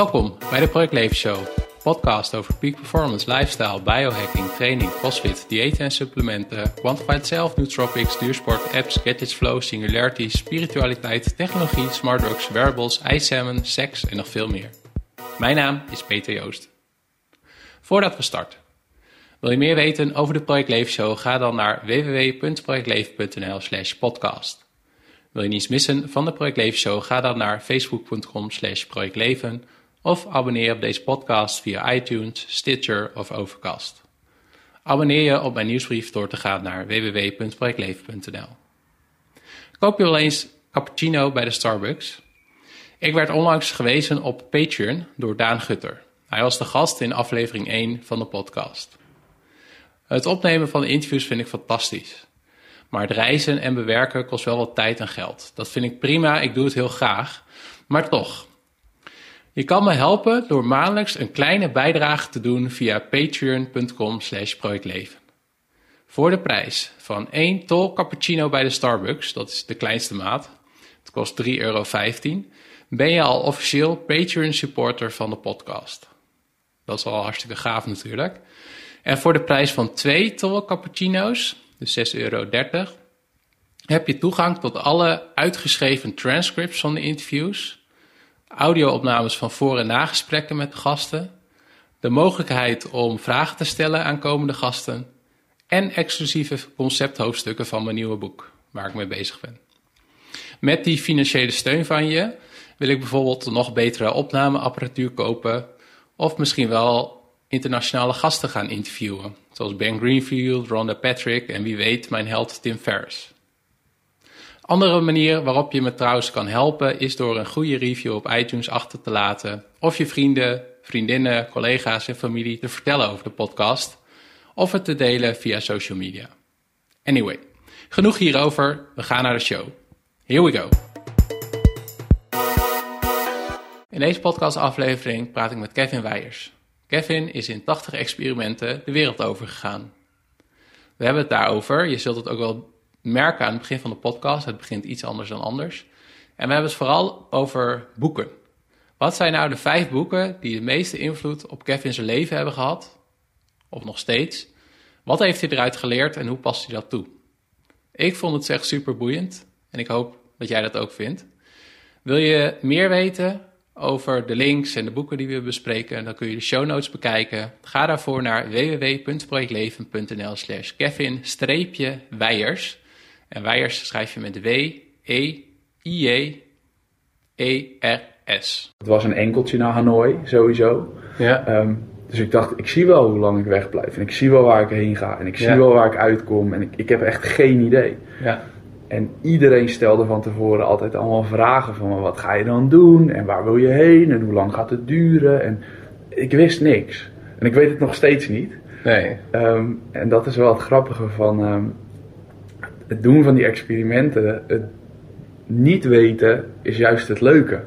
Welkom bij de Project Leven Show, podcast over peak performance, lifestyle, biohacking, training, crossfit, diëten en supplementen, quantified self, nootropics, duursport, apps, gadgets, flow, singularity, spiritualiteit, technologie, smart drugs, wearables, ijssalmon, seks en nog veel meer. Mijn naam is Peter Joost. Voordat we starten, wil je meer weten over de Project Leven Show? Ga dan naar www.projectleven.nl slash podcast. Wil je niets missen van de Project Leven? Ga dan naar facebook.com slash projectleven of abonneer op deze podcast via iTunes, Stitcher of Overcast. Abonneer je op mijn nieuwsbrief door te gaan naar www.projectleven.nl. Koop je wel eens cappuccino bij de Starbucks? Ik werd onlangs gewezen op Patreon door Daan Gutter. Hij was de gast in aflevering 1 van de podcast. Het opnemen van de interviews vind ik fantastisch. Maar het reizen en bewerken kost wel wat tijd en geld. Dat vind ik prima, ik doe het heel graag. Maar toch. Je kan me helpen door maandelijks een kleine bijdrage te doen via patreon.com slash projectleven. Voor de prijs van 1 tol cappuccino bij de Starbucks, dat is de kleinste maat, het kost 3,15 euro, ben je al officieel Patreon supporter van de podcast. Dat is al hartstikke gaaf natuurlijk. En voor de prijs van 2 tol cappuccino's, dus 6,30 euro, heb je toegang tot alle uitgeschreven transcripts van de interviews, audio-opnames van voor- en nagesprekken met gasten, de mogelijkheid om vragen te stellen aan komende gasten en exclusieve concepthoofdstukken van mijn nieuwe boek, waar ik mee bezig ben. Met die financiële steun van je wil ik bijvoorbeeld nog betere opnameapparatuur kopen of misschien wel internationale gasten gaan interviewen, zoals Ben Greenfield, Rhonda Patrick en wie weet mijn held Tim Ferriss. Andere manier waarop je me trouwens kan helpen is door een goede review op iTunes achter te laten of je vrienden, vriendinnen, collega's en familie te vertellen over de podcast of het te delen via social media. Anyway, genoeg hierover, we gaan naar de show. Here we go. In deze podcastaflevering praat ik met Kevin Weijers. Kevin is in 80 experimenten de wereld over gegaan. We hebben het daarover. Je zult het ook wel merken aan het begin van de podcast. Het begint iets anders dan anders. En we hebben het vooral over boeken. Wat zijn nou de vijf boeken die de meeste invloed op Kevin's leven hebben gehad? Of nog steeds? Wat heeft hij eruit geleerd en hoe past hij dat toe? Ik vond het echt super boeiend en ik hoop dat jij dat ook vindt. Wil je meer weten? over de links en de boeken die we bespreken. Dan kun je de show notes bekijken. Ga daarvoor naar www.projectleven.nl slash Kevin-Weijers. En Weijers schrijf je met W-E-I-J-E-R-S. Het was een enkeltje naar Hanoi, sowieso. Ja. Ehm, dus ik dacht, ik zie wel hoe lang ik wegblijf. En ik zie wel waar ik heen ga. En ik zie Ja. wel waar ik uitkom. En ik, ik heb echt geen idee. ja. En iedereen stelde van tevoren altijd allemaal vragen van wat ga je dan doen en waar wil je heen en hoe lang gaat het duren. En ik wist niks. En ik weet het nog steeds niet. Nee. Ehm, en dat is wel het grappige van ehm, het doen van die experimenten. Het niet weten is juist het leuke.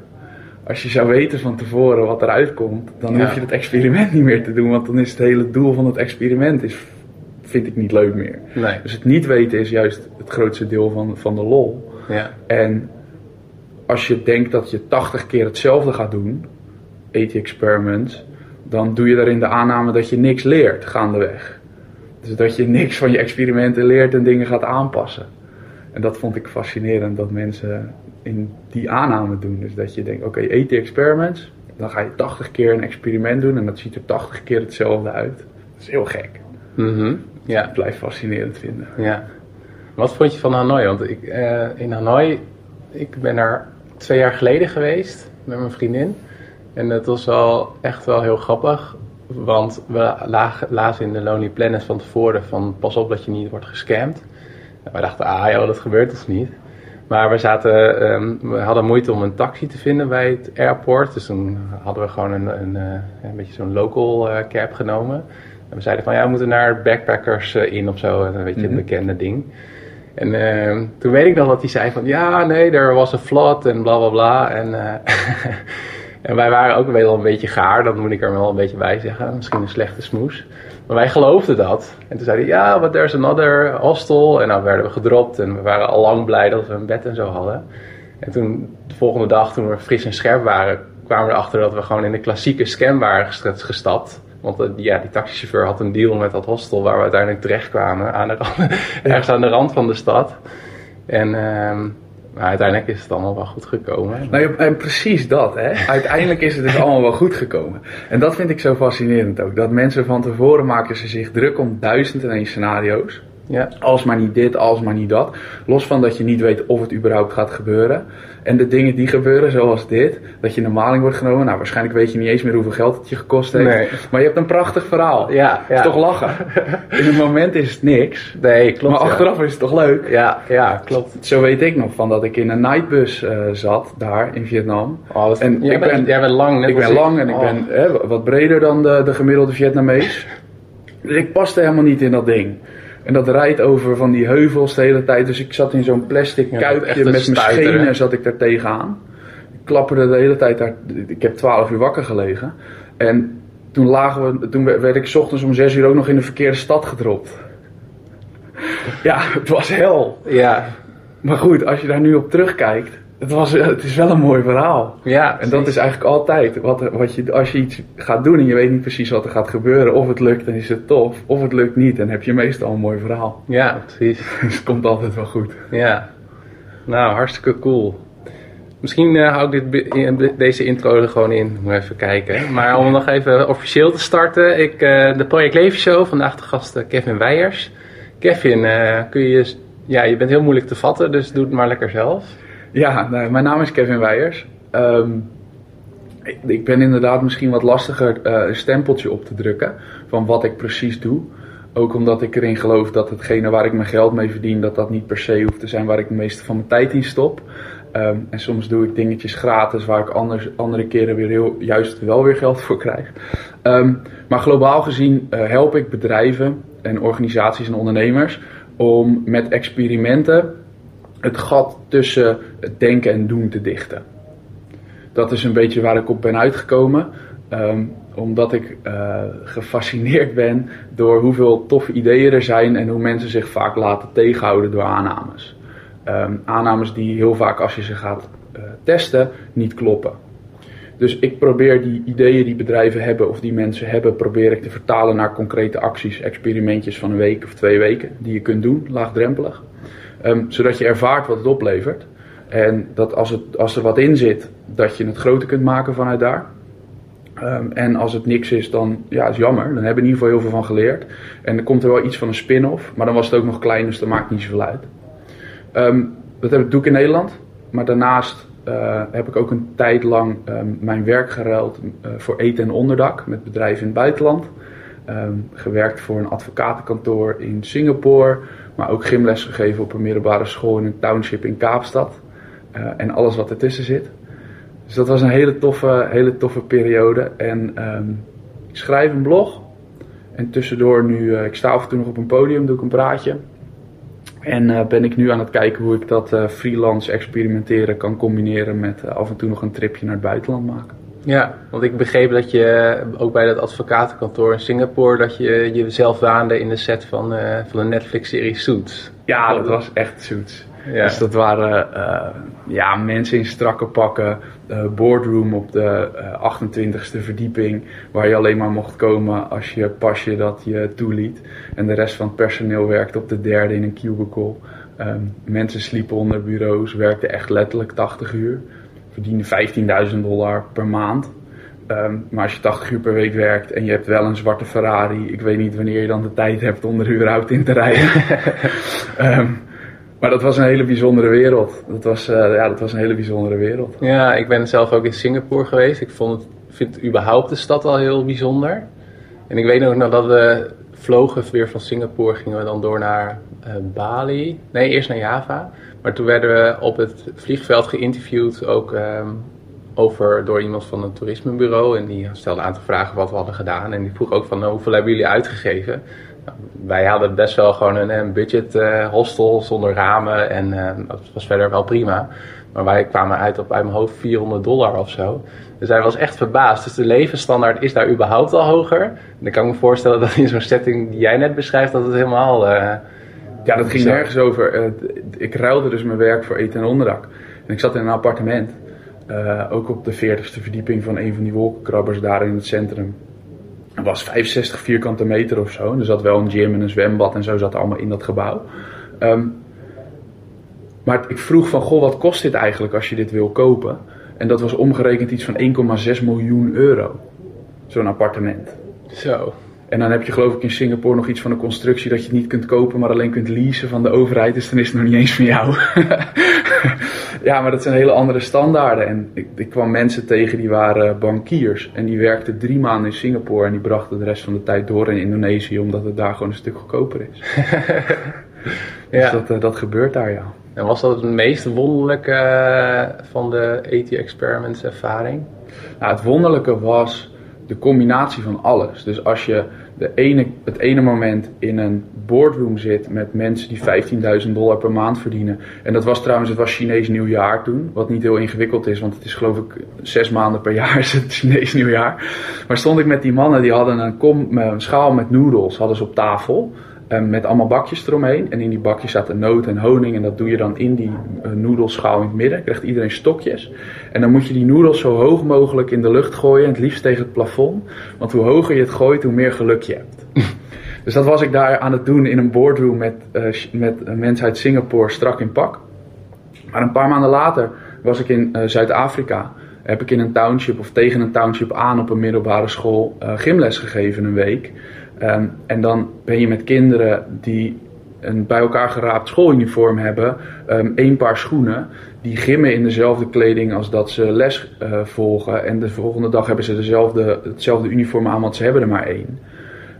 Als je zou weten van tevoren wat eruit komt, dan Ja. hoef je het experiment niet meer te doen. Want dan is het hele doel van het experiment, is, vind ik niet leuk meer. Nee. Dus het niet weten is juist het grootste deel van, van de lol. Ja. En als je denkt dat je 80 keer hetzelfde gaat doen, 80 experiments, dan doe je daarin de aanname dat je niks leert gaandeweg. Dus dat je niks van je experimenten leert en dingen gaat aanpassen. En dat vond ik fascinerend dat mensen in die aanname doen. Dus dat je denkt, oké, 80 experiments, dan ga je 80 keer een experiment doen en dat ziet er 80 keer hetzelfde uit. Dat is heel gek. Mhm. Ja. Ik blijf fascinerend vinden. Ja. Wat vond je van Hanoi? Want ik, eh, in Hanoi, ik ben er twee jaar geleden geweest met mijn vriendin. En dat was wel echt wel heel grappig. Want we lazen in de Lonely Planet van tevoren van pas op dat je niet wordt gescamd. En wij dachten, ah joh, dat gebeurt dus niet. Maar we, zaten, ehm, we hadden moeite om een taxi te vinden bij het airport. Dus toen hadden we gewoon een, een, eh, een beetje zo'n local eh, cab genomen. En we zeiden van ja, we moeten naar Backpackers eh, in of zo. Een beetje Mhm. het bekende ding. En ehm, toen weet ik nog dat hij zei van ja, nee, er was een flood en bla bla bla. En, en wij waren ook wel een beetje gaar, dat moet ik er wel een beetje bij zeggen. Misschien een slechte smoes. Maar wij geloofden dat. En toen zei hij ja, but there's another hostel. En nou werden we gedropt en we waren al lang blij dat we een bed en zo hadden. En toen, de volgende dag, toen we fris en scherp waren, kwamen we erachter dat we gewoon in de klassieke scam waren gestapt. Want uh, ja, die taxichauffeur had een deal met dat hostel waar we uiteindelijk terecht kwamen. Aan de rand, ergens aan de rand van de stad. En ehm, maar uiteindelijk is het allemaal wel goed gekomen. Nou, en precies dat, hè. Uiteindelijk is het dus allemaal wel goed gekomen. En dat vind ik zo fascinerend ook. Dat mensen van tevoren maken ze zich druk om duizend en één scenario's. Ja. Als maar niet dit, als maar niet dat. Los van dat je niet weet of het überhaupt gaat gebeuren. En de dingen die gebeuren, zoals dit, dat je in de maling wordt genomen. Nou, waarschijnlijk weet je niet eens meer hoeveel geld het je gekost heeft. Nee. Maar je hebt een prachtig verhaal. Ja, ja. is toch lachen? In het moment is het niks. Nee, klopt. Maar achteraf is het toch leuk? Ja, ja, klopt. Zo weet ik nog van dat ik in een nightbus uh, zat, daar in Vietnam. Oh, en jij, ik bent, ben, jij bent lang, net Ik ben lang en ik ben oh. hè, wat breder dan de, de gemiddelde Vietnamees. dus ik paste helemaal niet in dat ding. En dat rijdt over van die heuvels de hele tijd. Dus ik zat in zo'n plastic kuipje met mijn schenen zat ik daar tegenaan. Ik klapperde de hele tijd daar. Ik heb 12 uur wakker gelegen. En toen, lagen we, toen werd ik ochtends om 6 uur ook nog in de verkeerde stad gedropt. Ja, het was hel. Ja. Maar goed, als je daar nu op terugkijkt het, was, het is wel een mooi verhaal. Ja, en dat is eigenlijk altijd. Wat, wat je, als je iets gaat doen en je weet niet precies wat er gaat gebeuren. Of het lukt, dan is het tof. Of het lukt niet, dan heb je meestal een mooi verhaal. Ja, precies. dus het komt altijd wel goed. Ja. Nou, hartstikke cool. Misschien uh, hou ik dit, deze intro er gewoon in. Moet even kijken. Maar om nog even officieel te starten. Ik, uh, de Project Leven Show. Vandaag de gast Kevin Weijers. Kevin, uh, kun je... Ja, je bent heel moeilijk te vatten, dus doe het maar lekker zelf. Ja, mijn naam is Kevin Weijers. Um, ik, ben inderdaad misschien wat lastiger uh, een stempeltje op te drukken van wat ik precies doe. Ook omdat ik erin geloof dat hetgene waar ik mijn geld mee verdien, dat dat niet per se hoeft te zijn waar ik de meeste van mijn tijd in stop. Um, en soms doe ik dingetjes gratis waar ik anders, andere keren weer heel, juist wel weer geld voor krijg. Um, maar globaal gezien uh, help ik bedrijven en organisaties en ondernemers om met experimenten het gat tussen het denken en doen te dichten. Dat is een beetje waar ik op ben uitgekomen. Um, omdat ik uh, gefascineerd ben door hoeveel toffe ideeën er zijn en hoe mensen zich vaak laten tegenhouden door aannames. Um, aannames die heel vaak als je ze gaat uh, testen niet kloppen. Dus ik probeer die ideeën die bedrijven hebben of die mensen hebben, probeer ik te vertalen naar concrete acties, experimentjes van een week of twee weken die je kunt doen, laagdrempelig. Um, zodat je ervaart wat het oplevert. En dat als, het, als er wat in zit, dat je het groter kunt maken vanuit daar. Um, en als het niks is, dan ja, is jammer. Dan hebben we in ieder geval heel veel van geleerd. En er komt er wel iets van een spin-off. Maar dan was het ook nog klein, dus dat maakt niet zoveel uit. Um, dat heb ik, doe ik in Nederland. Maar daarnaast uh, heb ik ook een tijd lang mijn werk geruild uh, voor eten en onderdak met bedrijven in het buitenland. Gewerkt voor een advocatenkantoor in Singapore. Maar ook gymles gegeven op een middelbare school in een township in Kaapstad. Uh, en alles wat ertussen zit. Dus dat was een hele toffe, hele toffe periode. En um, ik schrijf een blog. En tussendoor nu, uh, ik sta af en toe nog op een podium, doe ik een praatje. En uh, ben ik nu aan het kijken hoe ik dat freelance experimenteren kan combineren met af en toe nog een tripje naar het buitenland maken. Ja, want ik begreep dat je ook bij dat advocatenkantoor in Singapore, dat je jezelf waande in de set van, uh, van de Netflix-serie Suits. Ja, dat was echt Suits. Ja. Dus dat waren uh, ja, mensen in strakke pakken, uh, boardroom op de 28e verdieping, waar je alleen maar mocht komen als je pasje dat je toeliet. En de rest van het personeel werkte op de derde in een cubicle. Um, mensen sliepen onder bureaus, werkten echt letterlijk 80 uur verdiende 15.000 dollar per maand. Um, maar als je 80 uur per week werkt en je hebt wel een zwarte Ferrari, ik weet niet wanneer je dan de tijd hebt om er überhaupt in te rijden. um, maar dat was een hele bijzondere wereld. Dat was, uh, ja, dat was een hele bijzondere wereld. Ja, ik ben zelf ook in Singapore geweest. Ik vond het, vind überhaupt de stad al heel bijzonder. En ik weet ook nog dat we vlogen weer van Singapore, gingen we dan door naar uh, Bali. Nee, eerst naar Java. Maar toen werden we op het vliegveld geïnterviewd ook um, over, door iemand van een toerismebureau. En die stelde een aantal vragen wat we hadden gedaan. En die vroeg ook van nou, hoeveel hebben jullie uitgegeven? Nou, wij hadden best wel gewoon een, budget uh, hostel zonder ramen. En uh, dat was verder wel prima. Maar wij kwamen uit op uit mijn hoofd 400 dollar of zo. Dus hij was echt verbaasd. Dus de levensstandaard is daar überhaupt al hoger. En dan kan ik me voorstellen dat in zo'n setting die jij net beschrijft, dat het helemaal... Uh, ja, dat ging nergens over. ik ruilde dus mijn werk voor eten en onderdak. En ik zat in een appartement. Eh, ook op de 40ste verdieping van een van die wolkenkrabbers daar in het centrum. Het was 65 vierkante meter of zo. Er zat wel een gym en een zwembad en zo zat allemaal in dat gebouw. Ehm, maar ik vroeg van, goh, wat kost dit eigenlijk als je dit wil kopen? En dat was omgerekend iets van 1,6 miljoen euro. Zo'n appartement. Zo. En dan heb je geloof ik in Singapore nog iets van een constructie dat je het niet kunt kopen, maar alleen kunt leasen van de overheid. Dus dan is het nog niet eens van jou. ja, maar dat zijn hele andere standaarden. En ik, ik kwam mensen tegen die waren bankiers. En die werkten drie maanden in Singapore en die brachten de rest van de tijd door in Indonesië, omdat het daar gewoon een stuk goedkoper is. dus Ja. dat, eh, dat gebeurt daar, ja. En was dat het meest wonderlijke eh, van de AT Experiments ervaring? Nou, het wonderlijke was de combinatie van alles. Dus als je de ene, het ene moment in een boardroom zit met mensen die 15.000 dollar per maand verdienen. En dat was trouwens, het was Chinees nieuwjaar toen. Wat niet heel ingewikkeld is, want het is geloof ik zes maanden per jaar is het Chinees nieuwjaar. Maar stond ik met die mannen, die hadden een, kom, een schaal met noedels hadden ze op tafel. Eh, Met allemaal bakjes eromheen. En in die bakjes zaten noot en honing. En dat doe je dan in die eh, noedelschaal in het midden. Krijgt iedereen stokjes. En dan moet je die noedels zo hoog mogelijk in de lucht gooien. Het liefst tegen het plafond. Want hoe hoger je het gooit, hoe meer geluk je hebt. dus dat was ik daar aan het doen in een boardroom met, eh, met mensen uit Singapore strak in pak. Maar een paar maanden later was ik in eh, Zuid-Afrika. Heb ik in een township of tegen een township aan op een middelbare school gymles gegeven een week. Ehm, en dan ben je met kinderen die een bij elkaar geraapt schooluniform hebben, ehm, één paar schoenen, die gimmen in dezelfde kleding als dat ze les eh, volgen. En de volgende dag hebben ze dezelfde, hetzelfde uniform aan, want ze hebben er maar één.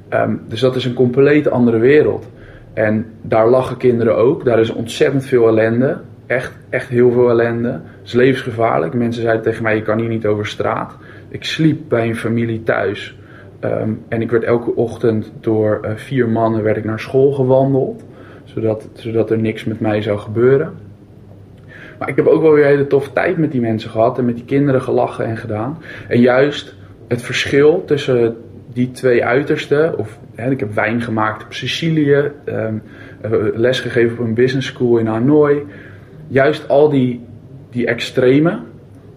Ehm, dus dat is een compleet andere wereld. En daar lachen kinderen ook. Daar is ontzettend veel ellende. Echt, echt heel veel ellende. Het is levensgevaarlijk. Mensen zeiden tegen mij, je kan hier niet over straat. Ik sliep bij een familie thuis. Ehm, en ik werd elke ochtend door eh, vier mannen werd ik naar school gewandeld. Zodat, zodat er niks met mij zou gebeuren. Maar ik heb ook wel weer hele toffe tijd met die mensen gehad. En met die kinderen gelachen en gedaan. En juist het verschil tussen die twee uitersten. Of hè, ik heb wijn gemaakt op Sicilië. eh, lesgegeven op een business school in Hanoi. Juist al die, die extreme.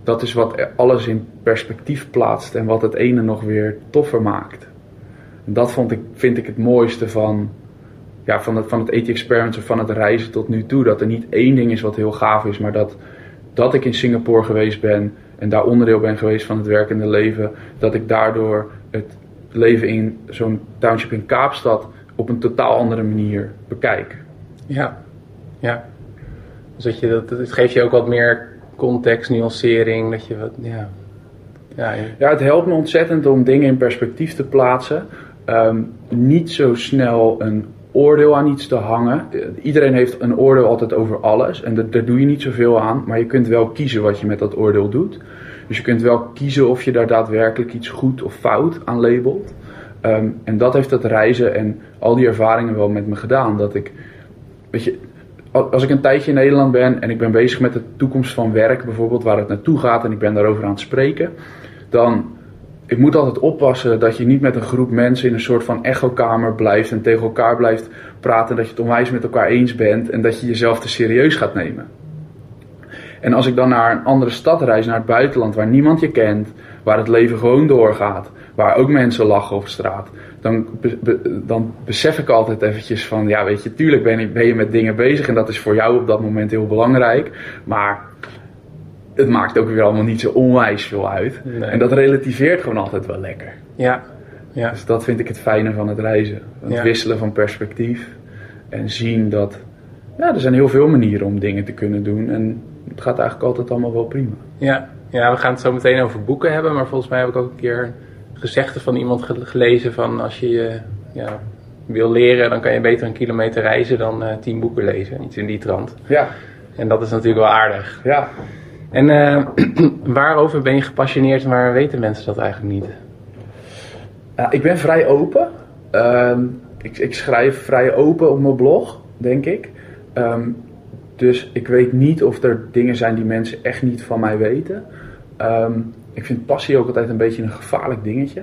Dat is wat alles in perspectief plaatst. En wat het ene nog weer toffer maakt. En dat vond ik, vind ik het mooiste van, ja, van, het, van het of van het reizen tot nu toe. Dat er niet één ding is wat heel gaaf is, maar dat, dat ik in Singapore geweest ben en daar onderdeel ben geweest van het werkende leven. Dat ik daardoor het leven in zo'n township in Kaapstad op een totaal andere manier bekijk. Ja, ja. Dus dat je dat, het geeft je ook wat meer context, nuancering, dat je wat, ja. Ja, het helpt me ontzettend om dingen in perspectief te plaatsen. Ehm, niet zo snel een oordeel aan iets te hangen. Eh, Iedereen heeft een oordeel altijd over alles en daar, doe je niet zoveel aan. Maar je kunt wel kiezen wat je met dat oordeel doet. Dus je kunt wel kiezen of je daar daadwerkelijk iets goed of fout aan labelt. Ehm, en dat heeft dat reizen en al die ervaringen wel met me gedaan. Dat ik, weet je, als ik een tijdje in Nederland ben en ik ben bezig met de toekomst van werk, bijvoorbeeld waar het naartoe gaat en ik ben daarover aan het spreken, dan ik moet altijd oppassen dat je niet met een groep mensen in een soort van echokamer blijft en tegen elkaar blijft praten, dat je het onwijs met elkaar eens bent en dat je jezelf te serieus gaat nemen. En als ik dan naar een andere stad reis, naar het buitenland, waar niemand je kent, waar het leven gewoon doorgaat, waar ook mensen lachen op straat, dan, be- dan besef ik altijd eventjes van, ja weet je, tuurlijk ben je, ben je met dingen bezig en dat is voor jou op dat moment heel belangrijk, maar het maakt ook weer allemaal niet zo onwijs veel uit. Nee. En dat relativeert gewoon altijd wel lekker. ja, ja. Dus dat vind ik het fijne van het reizen. Het Ja. wisselen van perspectief. En zien dat ja, er zijn heel veel manieren om dingen te kunnen doen. En het gaat eigenlijk altijd allemaal wel prima. Ja, ja, we gaan het zo meteen over boeken hebben, maar volgens mij heb ik ook een keer gezegde van iemand ge- gelezen van als je je ja, wil leren, dan kan je beter een kilometer reizen dan eh, tien boeken lezen. Iets in die trant. Ja, En dat is natuurlijk wel aardig. ja. En eh, waarover ben je gepassioneerd en waar weten mensen dat eigenlijk niet? Ja, ik ben vrij open. Ehm, ik, ik schrijf vrij open op mijn blog, denk ik. Ehm, dus ik weet niet of er dingen zijn die mensen echt niet van mij weten. Ehm, ik vind passie ook altijd een beetje een gevaarlijk dingetje.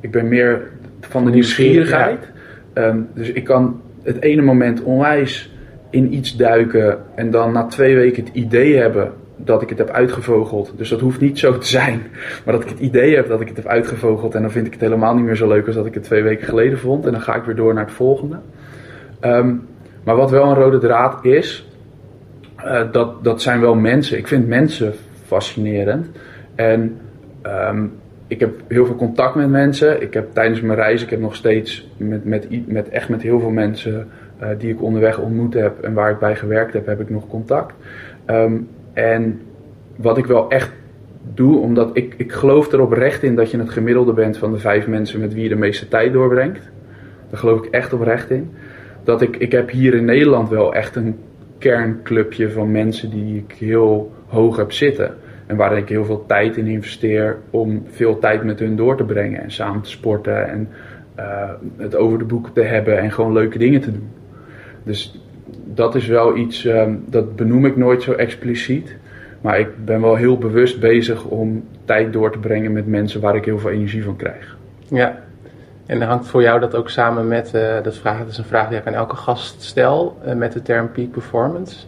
Ik ben meer van de nieuwsgierigheid. Ehm, dus ik kan het ene moment onwijs in iets duiken en dan na twee weken het idee hebben dat ik het heb uitgevogeld. Dus dat hoeft niet zo te zijn. Maar dat ik het idee heb dat ik het heb uitgevogeld. En dan vind ik het helemaal niet meer zo leuk als dat ik het twee weken geleden vond. En dan ga ik weer door naar het volgende. Ehm, maar wat wel een rode draad is, uh, dat, dat zijn wel mensen. Ik vind mensen fascinerend. En um, ik heb heel veel contact met mensen. Ik heb tijdens mijn reis, ik heb nog steeds met, met, met echt met heel veel mensen uh, die ik onderweg ontmoet heb en waar ik bij gewerkt heb, heb ik nog contact. Um, en wat ik wel echt doe, omdat ik, ik geloof er oprecht in dat je het gemiddelde bent van de vijf mensen met wie je de meeste tijd doorbrengt. Daar geloof ik echt oprecht in. Dat ik, ik heb hier in Nederland wel echt een kernclubje van mensen die ik heel hoog heb zitten. En waar ik heel veel tijd in investeer om veel tijd met hun door te brengen. En samen te sporten en uh, het over de boeken te hebben en gewoon leuke dingen te doen. Dus dat is wel iets, um, dat benoem ik nooit zo expliciet. Maar ik ben wel heel bewust bezig om tijd door te brengen met mensen waar ik heel veel energie van krijg. Ja, en hangt voor jou dat ook samen met, uh, dat, vraag, dat is een vraag die ik aan elke gast stel, uh, met de term peak performance?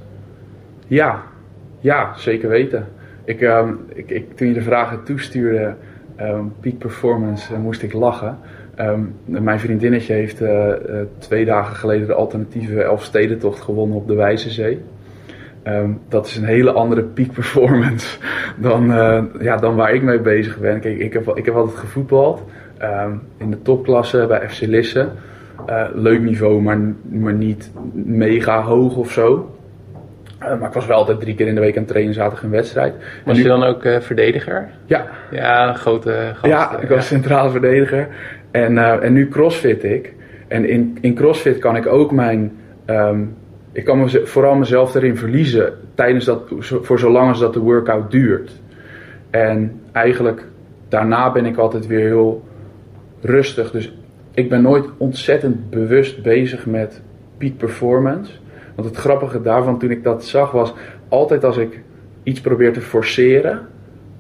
Ja, ja zeker weten. Ik, um, ik, ik, toen je de vragen toestuurde, um, peak performance, uh, moest ik lachen. Um, mijn vriendinnetje heeft uh, uh, twee dagen geleden de alternatieve Elfstedentocht gewonnen op de Wijzezee. Um, dat is een hele andere peak performance dan, ja, dan waar ik mee bezig ben. Kijk, ik heb, ik heb altijd gevoetbald in de topklasse bij FC Lisse. leuk niveau, maar, maar niet mega hoog of zo. Uh, maar ik was wel altijd drie keer in de week aan het trainen, zaterdag een wedstrijd. Was nu... je dan ook uh, verdediger? Ja. Ja, een grote gast. Ja, ik was ja. centraal verdediger. En, uh, en nu crossfit ik. En in, in crossfit kan ik ook mijn... Um, ik kan me, vooral mezelf erin verliezen tijdens dat, voor zolang als dat de workout duurt. En eigenlijk daarna ben ik altijd weer heel rustig. Dus ik ben nooit ontzettend bewust bezig met peak performance. Want het grappige daarvan toen ik dat zag was, altijd als ik iets probeer te forceren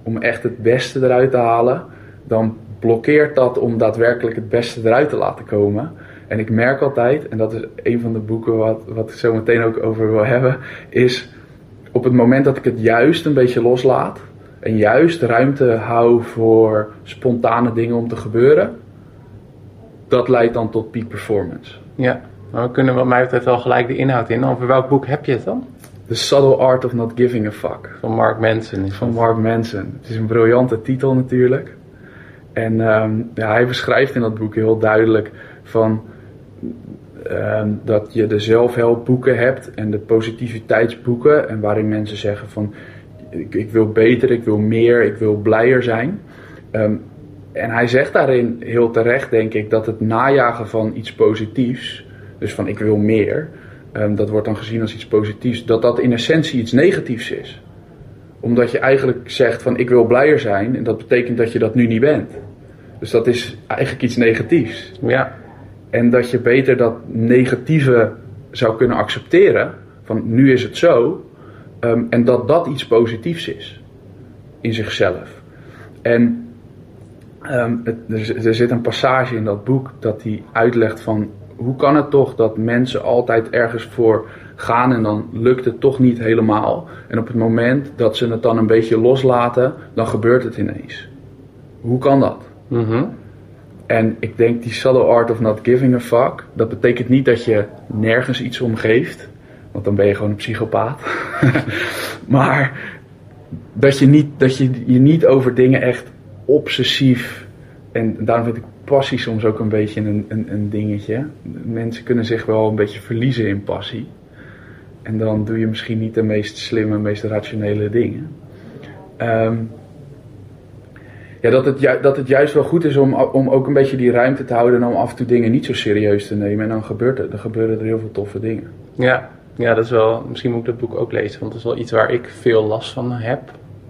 om echt het beste eruit te halen, dan blokkeert dat om daadwerkelijk het beste eruit te laten komen. En ik merk altijd, en dat is een van de boeken wat, wat ik zo meteen ook over wil hebben, is op het moment dat ik het juist een beetje loslaat en juist ruimte hou voor spontane dingen om te gebeuren, dat leidt dan tot peak performance. Ja. Maar we kunnen wat mij betreft wel gelijk de inhoud in. Over welk boek heb je het dan? The Subtle Art of Not Giving a Fuck. Van Mark Manson. Van Mark Manson. Het is een briljante titel natuurlijk. En um, ja, hij beschrijft in dat boek heel duidelijk van um, dat je de zelfhelpboeken hebt en de positiviteitsboeken. En waarin mensen zeggen van ik, ik wil beter, ik wil meer, ik wil blijer zijn. Um, en hij zegt daarin heel terecht, denk ik, dat het najagen van iets positiefs dus van ik wil meer, um, dat wordt dan gezien als iets positiefs, dat dat in essentie iets negatiefs is. Omdat je eigenlijk zegt van ik wil blijer zijn en dat betekent dat je dat nu niet bent. Dus dat is eigenlijk iets negatiefs. Ja. En dat je beter dat negatieve zou kunnen accepteren, van nu is het zo, um, en dat dat iets positiefs is in zichzelf. En um, het, er, er zit een passage in dat boek dat hij uitlegt van hoe kan het toch dat mensen altijd ergens voor gaan en dan lukt het toch niet helemaal. En op het moment dat ze het dan een beetje loslaten, dan gebeurt het ineens. Hoe kan dat? Mm -hmm. En ik denk die subtle art of not giving a fuck, dat betekent niet dat je nergens iets om geeft, want dan ben je gewoon een psychopaat. maar dat je, niet, dat je je niet over dingen echt obsessief, en daarom vind ik passie soms ook een beetje een, een, een, dingetje. Mensen kunnen zich wel een beetje verliezen in passie. En dan doe je misschien niet de meest slimme, meest rationele dingen. Um, ja, dat het, dat het juist wel goed is om, om ook een beetje die ruimte te houden en om af en toe dingen niet zo serieus te nemen. En dan gebeurt er, gebeuren er heel veel toffe dingen. Ja, ja, dat is wel, misschien moet ik dat boek ook lezen, want dat is wel iets waar ik veel last van heb.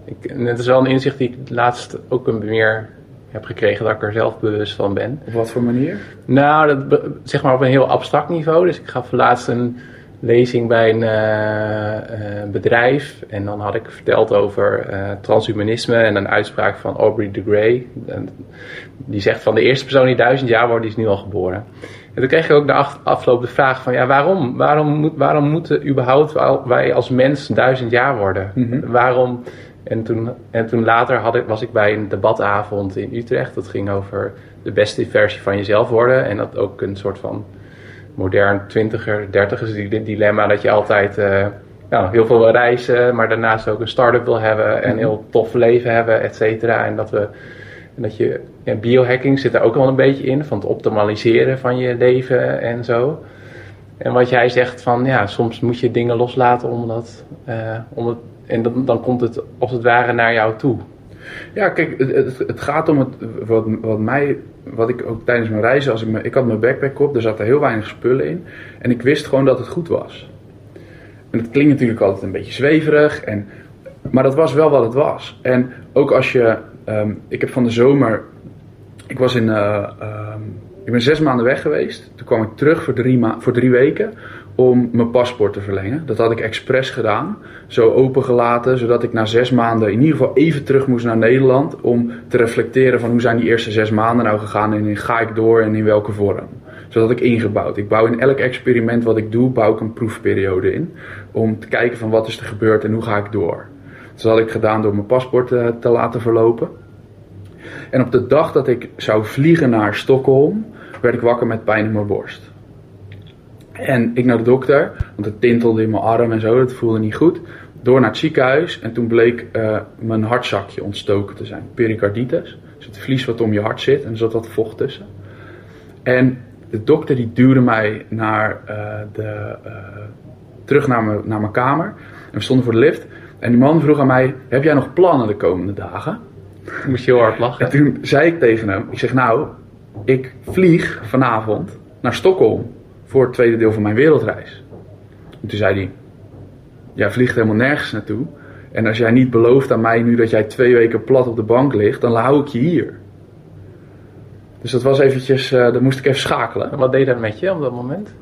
Ik, het is wel een inzicht die ik laatst ook een meer heb gekregen dat ik er zelf bewust van ben. Op wat voor manier? Nou, dat, zeg maar op een heel abstract niveau. Dus ik gaf laatst een lezing bij een uh, uh, bedrijf. En dan had ik verteld over uh, transhumanisme en een uitspraak van Aubrey de Grey. En die zegt van de eerste persoon die duizend jaar wordt, die is nu al geboren. En toen kreeg je ook de afloop de vraag van, ja, waarom? Waarom, moet, waarom moeten überhaupt wij als mens duizend jaar worden? Mhm. Waarom? En toen, en toen later had ik, was ik bij een debatavond in Utrecht. Dat ging over de beste versie van jezelf worden. En dat ook een soort van modern twintiger, dertigers dilemma. Dat je altijd uh, nou, heel veel wil reizen, maar daarnaast ook een start-up wil hebben. En een heel tof leven hebben, et cetera. En dat we... En dat je, ja, biohacking zit er ook wel een beetje in, van het optimaliseren van je leven en zo. En wat jij zegt van, ja, soms moet je dingen loslaten omdat, uh, om het, en dan, dan komt het als het ware naar jou toe. Ja, kijk, het, het gaat om het, wat, wat mij, wat ik ook tijdens mijn reizen, als ik, ik had mijn backpack op, er zat er heel weinig spullen in. En ik wist gewoon dat het goed was. En het klinkt natuurlijk altijd een beetje zweverig, en, maar dat was wel wat het was. En ook als je, um, ik heb van de zomer, ik was in, uh, um, ik ben zes maanden weg geweest. Toen kwam ik terug voor drie, voor drie weken om mijn paspoort te verlengen. Dat had ik expres gedaan, zo opengelaten, zodat ik na zes maanden in ieder geval even terug moest naar Nederland om te reflecteren van hoe zijn die eerste zes maanden nou gegaan en ga ik door en in welke vorm. Zodat ik ingebouwd. Ik bouw in elk experiment wat ik doe, bouw ik een proefperiode in. Om te kijken van wat is er gebeurd en hoe ga ik door. Dus dat had ik gedaan door mijn paspoort te, te laten verlopen. En op de dag dat ik zou vliegen naar Stockholm, werd ik wakker met pijn in mijn borst. En ik naar de dokter, want het tintelde in mijn arm en zo, dat voelde niet goed. Door naar het ziekenhuis en toen bleek uh, mijn hartzakje ontstoken te zijn. Pericarditis, dus het vlies wat om je hart zit en er zat wat vocht tussen. En de dokter die duwde mij naar uh, de, uh, terug naar mijn, naar mijn kamer. En we stonden voor de lift. En die man vroeg aan mij, heb jij nog plannen de komende dagen? Moest je heel hard lachen. En toen zei ik tegen hem, ik zeg nou, ik vlieg vanavond naar Stockholm voor het tweede deel van mijn wereldreis. En toen zei hij, jij vliegt helemaal nergens naartoe. En als jij niet belooft aan mij nu dat jij twee weken plat op de bank ligt, dan hou ik je hier. Dus dat was eventjes, uh, dan moest ik even schakelen. En wat deed dat met je op dat moment?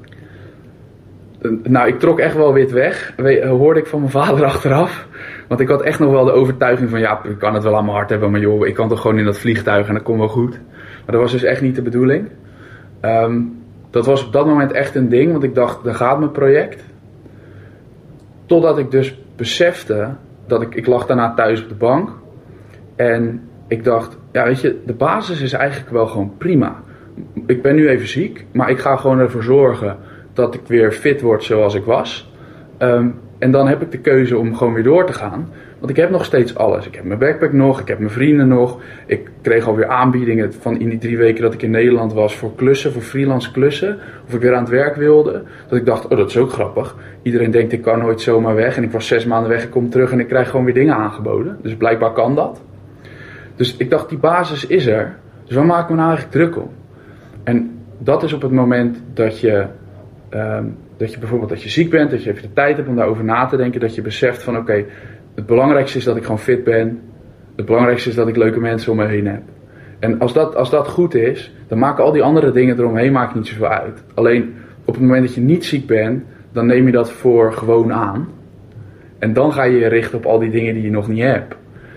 Uh, nou, ik trok echt wel wit weg, We, hoorde ik van mijn vader achteraf. Want ik had echt nog wel de overtuiging van, ja, ik kan het wel aan mijn hart hebben, maar joh, ik kan toch gewoon in dat vliegtuig en dat komt wel goed. Maar dat was dus echt niet de bedoeling. Um, dat was op dat moment echt een ding, want ik dacht, daar gaat mijn project. Totdat ik dus besefte dat ik, ik lag daarna thuis op de bank. En ik dacht, ja weet je, de basis is eigenlijk wel gewoon prima. Ik ben nu even ziek, maar ik ga gewoon ervoor zorgen dat ik weer fit word zoals ik was. Um, en dan heb ik de keuze om gewoon weer door te gaan. Want ik heb nog steeds alles. Ik heb mijn backpack nog, ik heb mijn vrienden nog. Ik kreeg alweer aanbiedingen van in die drie weken dat ik in Nederland was voor klussen, voor freelance klussen. Of ik weer aan het werk wilde. Dat ik dacht, oh dat is ook grappig. Iedereen denkt ik kan nooit zomaar weg. En ik was zes maanden weg, ik kom terug en ik krijg gewoon weer dingen aangeboden. Dus blijkbaar kan dat. Dus ik dacht, die basis is er. Dus waar maken we nou eigenlijk druk om? En dat is op het moment dat je... Um, dat je bijvoorbeeld dat je ziek bent, dat je even de tijd hebt om daarover na te denken, dat je beseft van oké, het belangrijkste is dat ik gewoon fit ben. Het belangrijkste is dat ik leuke mensen om me heen heb. En als dat, als dat goed is, dan maken al die andere dingen eromheen maken niet zoveel uit. Alleen op het moment dat je niet ziek bent, dan neem je dat voor gewoon aan. En dan ga je je richten op al die dingen die je nog niet hebt.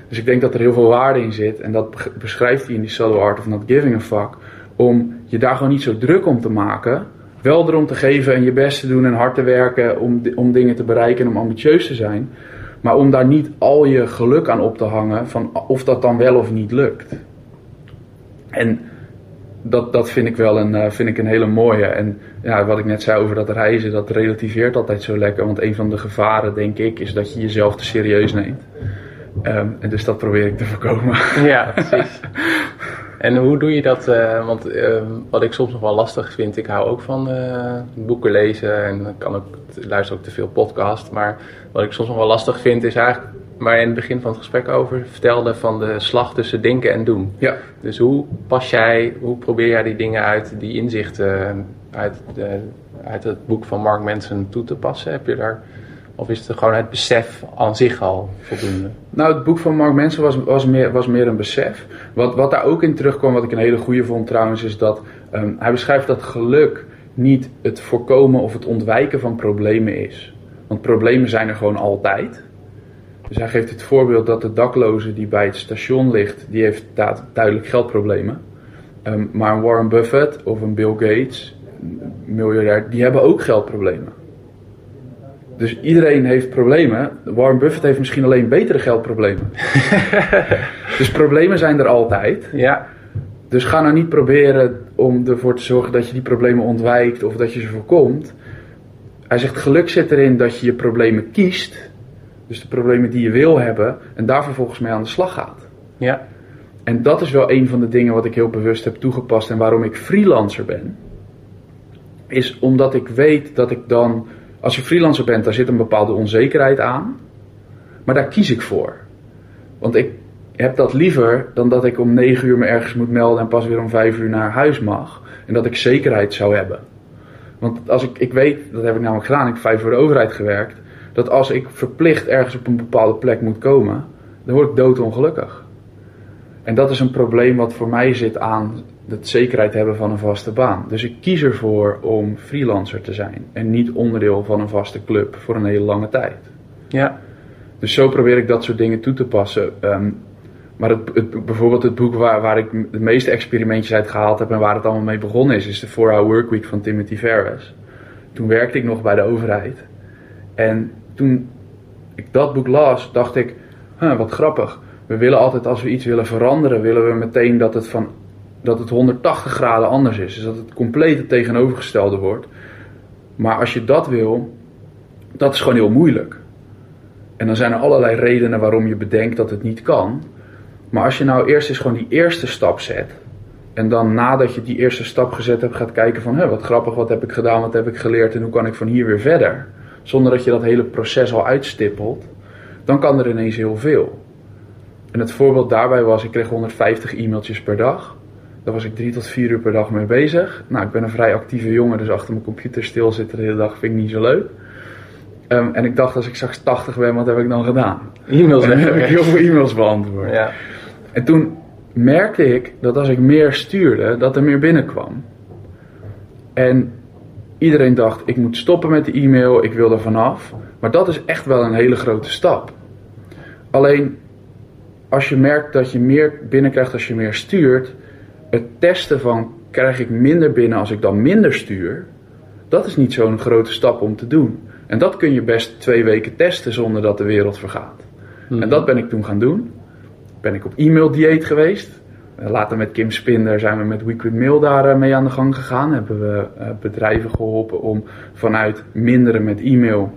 Dus ik denk dat er heel veel waarde in zit. En dat beschrijft hij in die Subtle Art of Not Giving a Fuck. Om je daar gewoon niet zo druk om te maken. Wel erom te geven en je best te doen en hard te werken om, om dingen te bereiken en om ambitieus te zijn. Maar om daar niet al je geluk aan op te hangen van of dat dan wel of niet lukt. En dat, dat vind ik wel een, uh, vind ik een hele mooie. En ja, wat ik net zei over dat reizen, dat relativeert altijd zo lekker. Want een van de gevaren, denk ik, is dat je jezelf te serieus neemt. Um, en dus dat probeer ik te voorkomen. Ja, precies. En hoe doe je dat? Uh, want uh, wat ik soms nog wel lastig vind, ik hou ook van uh, boeken lezen en kan ook, luister ook te veel podcast. Maar wat ik soms nog wel lastig vind, is eigenlijk waar je in het begin van het gesprek over vertelde van de slag tussen denken en doen. Ja. Dus hoe pas jij, hoe probeer jij die dingen uit, die inzichten uit, de, uit het boek van Mark Manson toe te passen? Heb je daar of is het gewoon het besef aan zich al voldoende? Nou, het boek van Mark Manson was, was, meer, was meer een besef. Wat, wat daar ook in terugkwam, wat ik een hele goede vond trouwens, is dat um, hij beschrijft dat geluk niet het voorkomen of het ontwijken van problemen is. Want problemen zijn er gewoon altijd. Dus hij geeft het voorbeeld dat de dakloze die bij het station ligt, die heeft duidelijk geldproblemen. Um, maar een Warren Buffett of een Bill Gates, miljardair, die hebben ook geldproblemen. Dus iedereen heeft problemen. Warren Buffett heeft misschien alleen betere geldproblemen. dus problemen zijn er altijd. Ja. Dus ga nou niet proberen om ervoor te zorgen dat je die problemen ontwijkt of dat je ze voorkomt. Hij zegt geluk zit erin dat je je problemen kiest. Dus de problemen die je wil hebben. En daar vervolgens mee aan de slag gaat. Ja. En dat is wel een van de dingen wat ik heel bewust heb toegepast en waarom ik freelancer ben. Is omdat ik weet dat ik dan, als je freelancer bent, daar zit een bepaalde onzekerheid aan. Maar daar kies ik voor. Want ik heb dat liever dan dat ik om 9 uur me ergens moet melden en pas weer om 5 uur naar huis mag. En dat ik zekerheid zou hebben. Want als ik, ik weet, dat heb ik namelijk gedaan, ik heb vijf voor de overheid gewerkt. Dat als ik verplicht ergens op een bepaalde plek moet komen, dan word ik doodongelukkig. En dat is een probleem wat voor mij zit aan het zekerheid hebben van een vaste baan. Dus ik kies ervoor om freelancer te zijn en niet onderdeel van een vaste club voor een hele lange tijd. Ja. Dus zo probeer ik dat soort dingen toe te passen. Um, maar het, het, bijvoorbeeld het boek waar, waar ik de meeste experimentjes uit gehaald heb en waar het allemaal mee begonnen is, is de 4-Hour Workweek van Timothy Ferris. Toen werkte ik nog bij de overheid. En toen ik dat boek las, dacht ik, huh, wat grappig. We willen altijd als we iets willen veranderen, willen we meteen dat het, van, dat het 180 graden anders is. Dus dat het compleet tegenovergestelde wordt. Maar als je dat wil, dat is gewoon heel moeilijk. En dan zijn er allerlei redenen waarom je bedenkt dat het niet kan. Maar als je nou eerst eens gewoon die eerste stap zet. En dan nadat je die eerste stap gezet hebt, gaat kijken van hé, wat grappig, wat heb ik gedaan, wat heb ik geleerd en hoe kan ik van hier weer verder. Zonder dat je dat hele proces al uitstippelt. Dan kan er ineens heel veel. En het voorbeeld daarbij was, ik kreeg 150 e-mailtjes per dag. Daar was ik drie tot vier uur per dag mee bezig. Nou, ik ben een vrij actieve jongen, dus achter mijn computer stilzitten de hele dag vind ik niet zo leuk. Um, en ik dacht, als ik straks 80 ben, wat heb ik dan gedaan? E-mails En heb ik heel veel e-mails beantwoord. Ja. En toen merkte ik dat als ik meer stuurde, dat er meer binnenkwam. En iedereen dacht, ik moet stoppen met de e-mail, ik wil er vanaf. Maar dat is echt wel een hele grote stap. Alleen, als je merkt dat je meer binnenkrijgt als je meer stuurt, het testen van krijg ik minder binnen als ik dan minder stuur, dat is niet zo'n grote stap om te doen. En dat kun je best twee weken testen zonder dat de wereld vergaat. En dat ben ik toen gaan doen. Ben ik op e-mail dieet geweest. Later met Kim Spinder zijn we met Weekly Mail daar mee aan de gang gegaan. Hebben we bedrijven geholpen om vanuit minderen met e-mail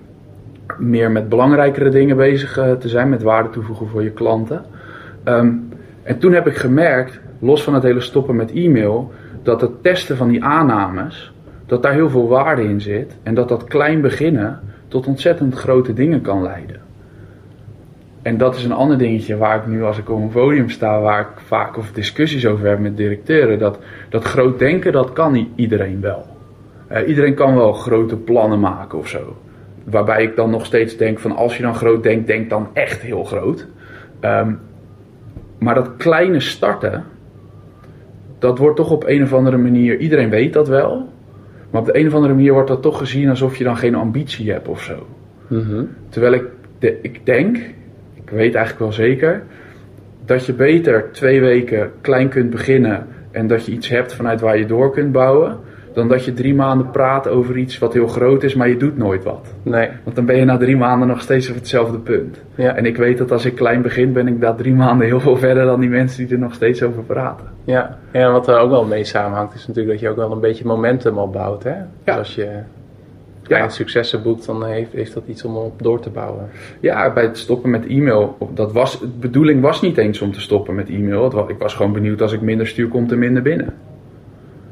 meer met belangrijkere dingen bezig te zijn. Met waarde toevoegen voor je klanten. Um, en toen heb ik gemerkt, los van het hele stoppen met e-mail, dat het testen van die aannames, dat daar heel veel waarde in zit. En dat dat klein beginnen tot ontzettend grote dingen kan leiden. En dat is een ander dingetje waar ik nu als ik op een podium sta, waar ik vaak of discussies over heb met directeuren. Dat, dat groot denken, dat kan iedereen wel. Uh, iedereen kan wel grote plannen maken of zo. Waarbij ik dan nog steeds denk van als je dan groot denkt, denk dan echt heel groot. Um, maar dat kleine starten, dat wordt toch op een of andere manier, iedereen weet dat wel. Maar op de een of andere manier wordt dat toch gezien alsof je dan geen ambitie hebt of zo. Mm -hmm. Terwijl ik, de, ik denk, ik weet eigenlijk wel zeker, dat je beter twee weken klein kunt beginnen en dat je iets hebt vanuit waar je door kunt bouwen. Dan dat je drie maanden praat over iets wat heel groot is, maar je doet nooit wat. Nee. Want dan ben je na drie maanden nog steeds op hetzelfde punt. Ja. En ik weet dat als ik klein begin, ben ik na drie maanden heel veel verder dan die mensen die er nog steeds over praten. Ja, ja wat er ook wel mee samenhangt, is natuurlijk dat je ook wel een beetje momentum opbouwt. Hè? Ja. Dus als je ja. successen boekt, dan heeft, heeft dat iets om op door te bouwen. Ja, bij het stoppen met e-mail, dat was, de bedoeling was niet eens om te stoppen met e-mail. Ik was gewoon benieuwd als ik minder stuur, komt er minder binnen.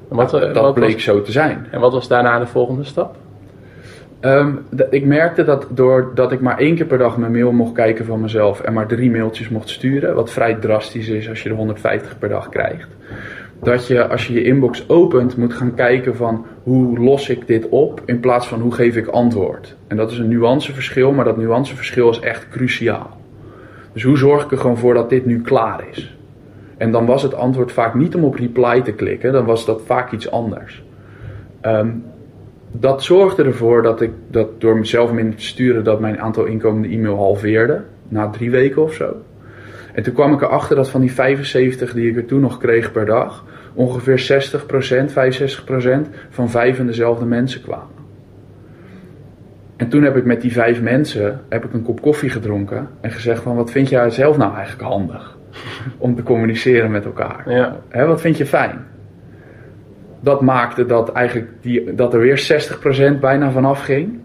Wat, dat wat bleek was, zo te zijn. En wat was daarna de volgende stap? Um, ik merkte dat doordat ik maar één keer per dag mijn mail mocht kijken van mezelf en maar drie mailtjes mocht sturen, wat vrij drastisch is als je er 150 per dag krijgt, dat je als je je inbox opent moet gaan kijken van hoe los ik dit op in plaats van hoe geef ik antwoord. En dat is een nuanceverschil, maar dat nuanceverschil is echt cruciaal. Dus hoe zorg ik er gewoon voor dat dit nu klaar is? En dan was het antwoord vaak niet om op reply te klikken, dan was dat vaak iets anders. Um, dat zorgde ervoor dat ik dat door mezelf minder te sturen, dat mijn aantal inkomende e-mail halveerde. Na drie weken of zo. En toen kwam ik erachter dat van die 75 die ik er toen nog kreeg per dag, ongeveer 60%, 65% van vijf en dezelfde mensen kwamen. En toen heb ik met die vijf mensen heb ik een kop koffie gedronken en gezegd van wat vind jij zelf nou eigenlijk handig om te communiceren met elkaar? Ja. Hè, wat vind je fijn? Dat maakte dat, eigenlijk die, dat er weer 60% bijna vanaf ging.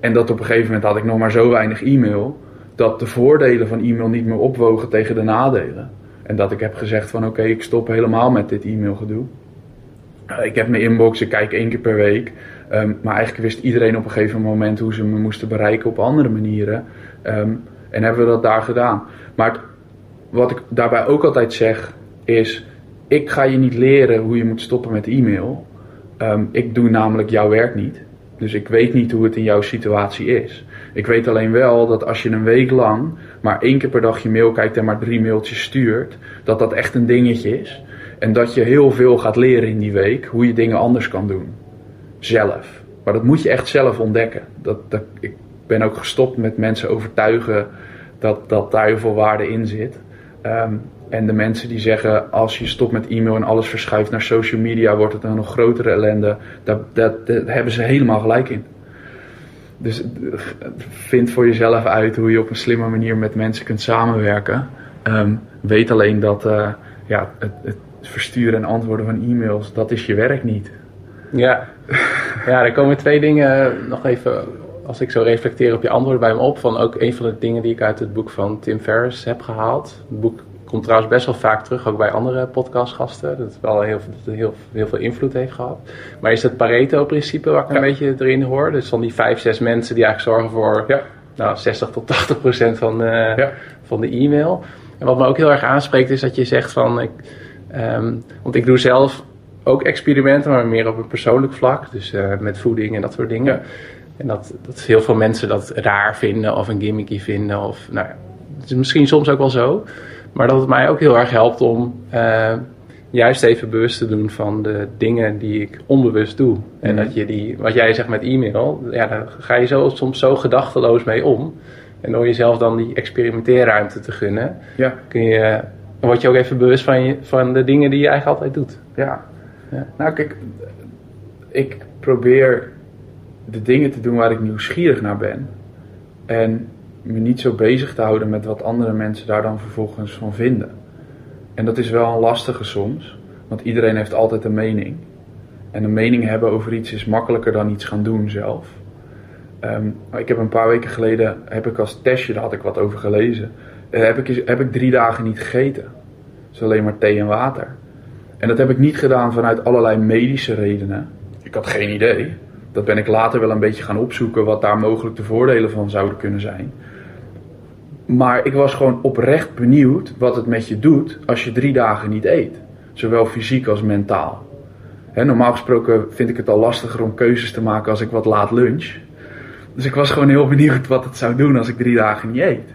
En dat op een gegeven moment had ik nog maar zo weinig e-mail. Dat de voordelen van e-mail niet meer opwogen tegen de nadelen. En dat ik heb gezegd van oké, ik stop helemaal met dit e-mailgedoe. Uh, ik heb mijn inbox, ik kijk één keer per week. Um, maar eigenlijk wist iedereen op een gegeven moment hoe ze me moesten bereiken op andere manieren. Um, en hebben we dat daar gedaan. Maar het, wat ik daarbij ook altijd zeg is, ik ga je niet leren hoe je moet stoppen met e-mail. Um, ik doe namelijk jouw werk niet. Dus ik weet niet hoe het in jouw situatie is. Ik weet alleen wel dat als je een week lang maar één keer per dag je mail kijkt en maar drie mailtjes stuurt, dat dat echt een dingetje is. En dat je heel veel gaat leren in die week hoe je dingen anders kan doen. Zelf. Maar dat moet je echt zelf ontdekken. Dat, ik ben ook gestopt met mensen overtuigen dat, dat daar heel veel waarde in zit. Um, en de mensen die zeggen, als je stopt met e-mail en alles verschuift naar social media, wordt het een nog grotere ellende. Daar, dat, dat hebben ze helemaal gelijk in. Dus vind voor jezelf uit hoe je op een slimme manier met mensen kunt samenwerken. Um, weet alleen dat uh, ja, het, het, versturen en antwoorden van e-mails, dat is je werk niet. Ja, ja er komen twee dingen nog even, als ik zo reflecteer op je antwoord bij me op. Van ook een van de dingen die ik uit het boek van Tim Ferriss heb gehaald. Het boek komt trouwens best wel vaak terug, ook bij andere podcastgasten. Dat het wel heel, dat heel, heel veel invloed heeft gehad. Maar is het Pareto-principe waar ik ja. een beetje erin hoor? Dus van die vijf, zes mensen die eigenlijk zorgen voor ja. nou, 60 tot 80 procent van, uh, ja. van de e-mail. En wat me ook heel erg aanspreekt is dat je zegt van... Ik, um, want ik doe zelf ook experimenten, maar meer op een persoonlijk vlak. Dus uh, met voeding en dat soort dingen. En dat, dat heel veel mensen dat raar vinden of een gimmicky vinden. Of, nou ja, het is misschien soms ook wel zo. Maar dat het mij ook heel erg helpt om uh, juist even bewust te doen van de dingen die ik onbewust doe. Mm. En dat je die, wat jij zegt met e-mail, ja, daar ga je zo, soms zo gedachteloos mee om. En door jezelf dan die experimenteerruimte te gunnen, ja. kun je, word je ook even bewust van, je, van de dingen die je eigenlijk altijd doet. Ja. ja. Nou kijk, ik probeer de dingen te doen waar ik nieuwsgierig naar ben. En me niet zo bezig te houden met wat andere mensen daar dan vervolgens van vinden. En dat is wel een lastige soms, want iedereen heeft altijd een mening. En een mening hebben over iets is makkelijker dan iets gaan doen zelf. Um, ik heb een paar weken geleden, heb ik als testje, daar had ik wat over gelezen, uh, heb, ik, heb ik drie dagen niet gegeten. Dus alleen maar thee en water. En dat heb ik niet gedaan vanuit allerlei medische redenen. Ik had geen idee. Dat ben ik later wel een beetje gaan opzoeken wat daar mogelijk de voordelen van zouden kunnen zijn. Maar ik was gewoon oprecht benieuwd wat het met je doet als je drie dagen niet eet. Zowel fysiek als mentaal. Normaal gesproken vind ik het al lastiger om keuzes te maken als ik wat laat lunch. Dus ik was gewoon heel benieuwd wat het zou doen als ik drie dagen niet eet.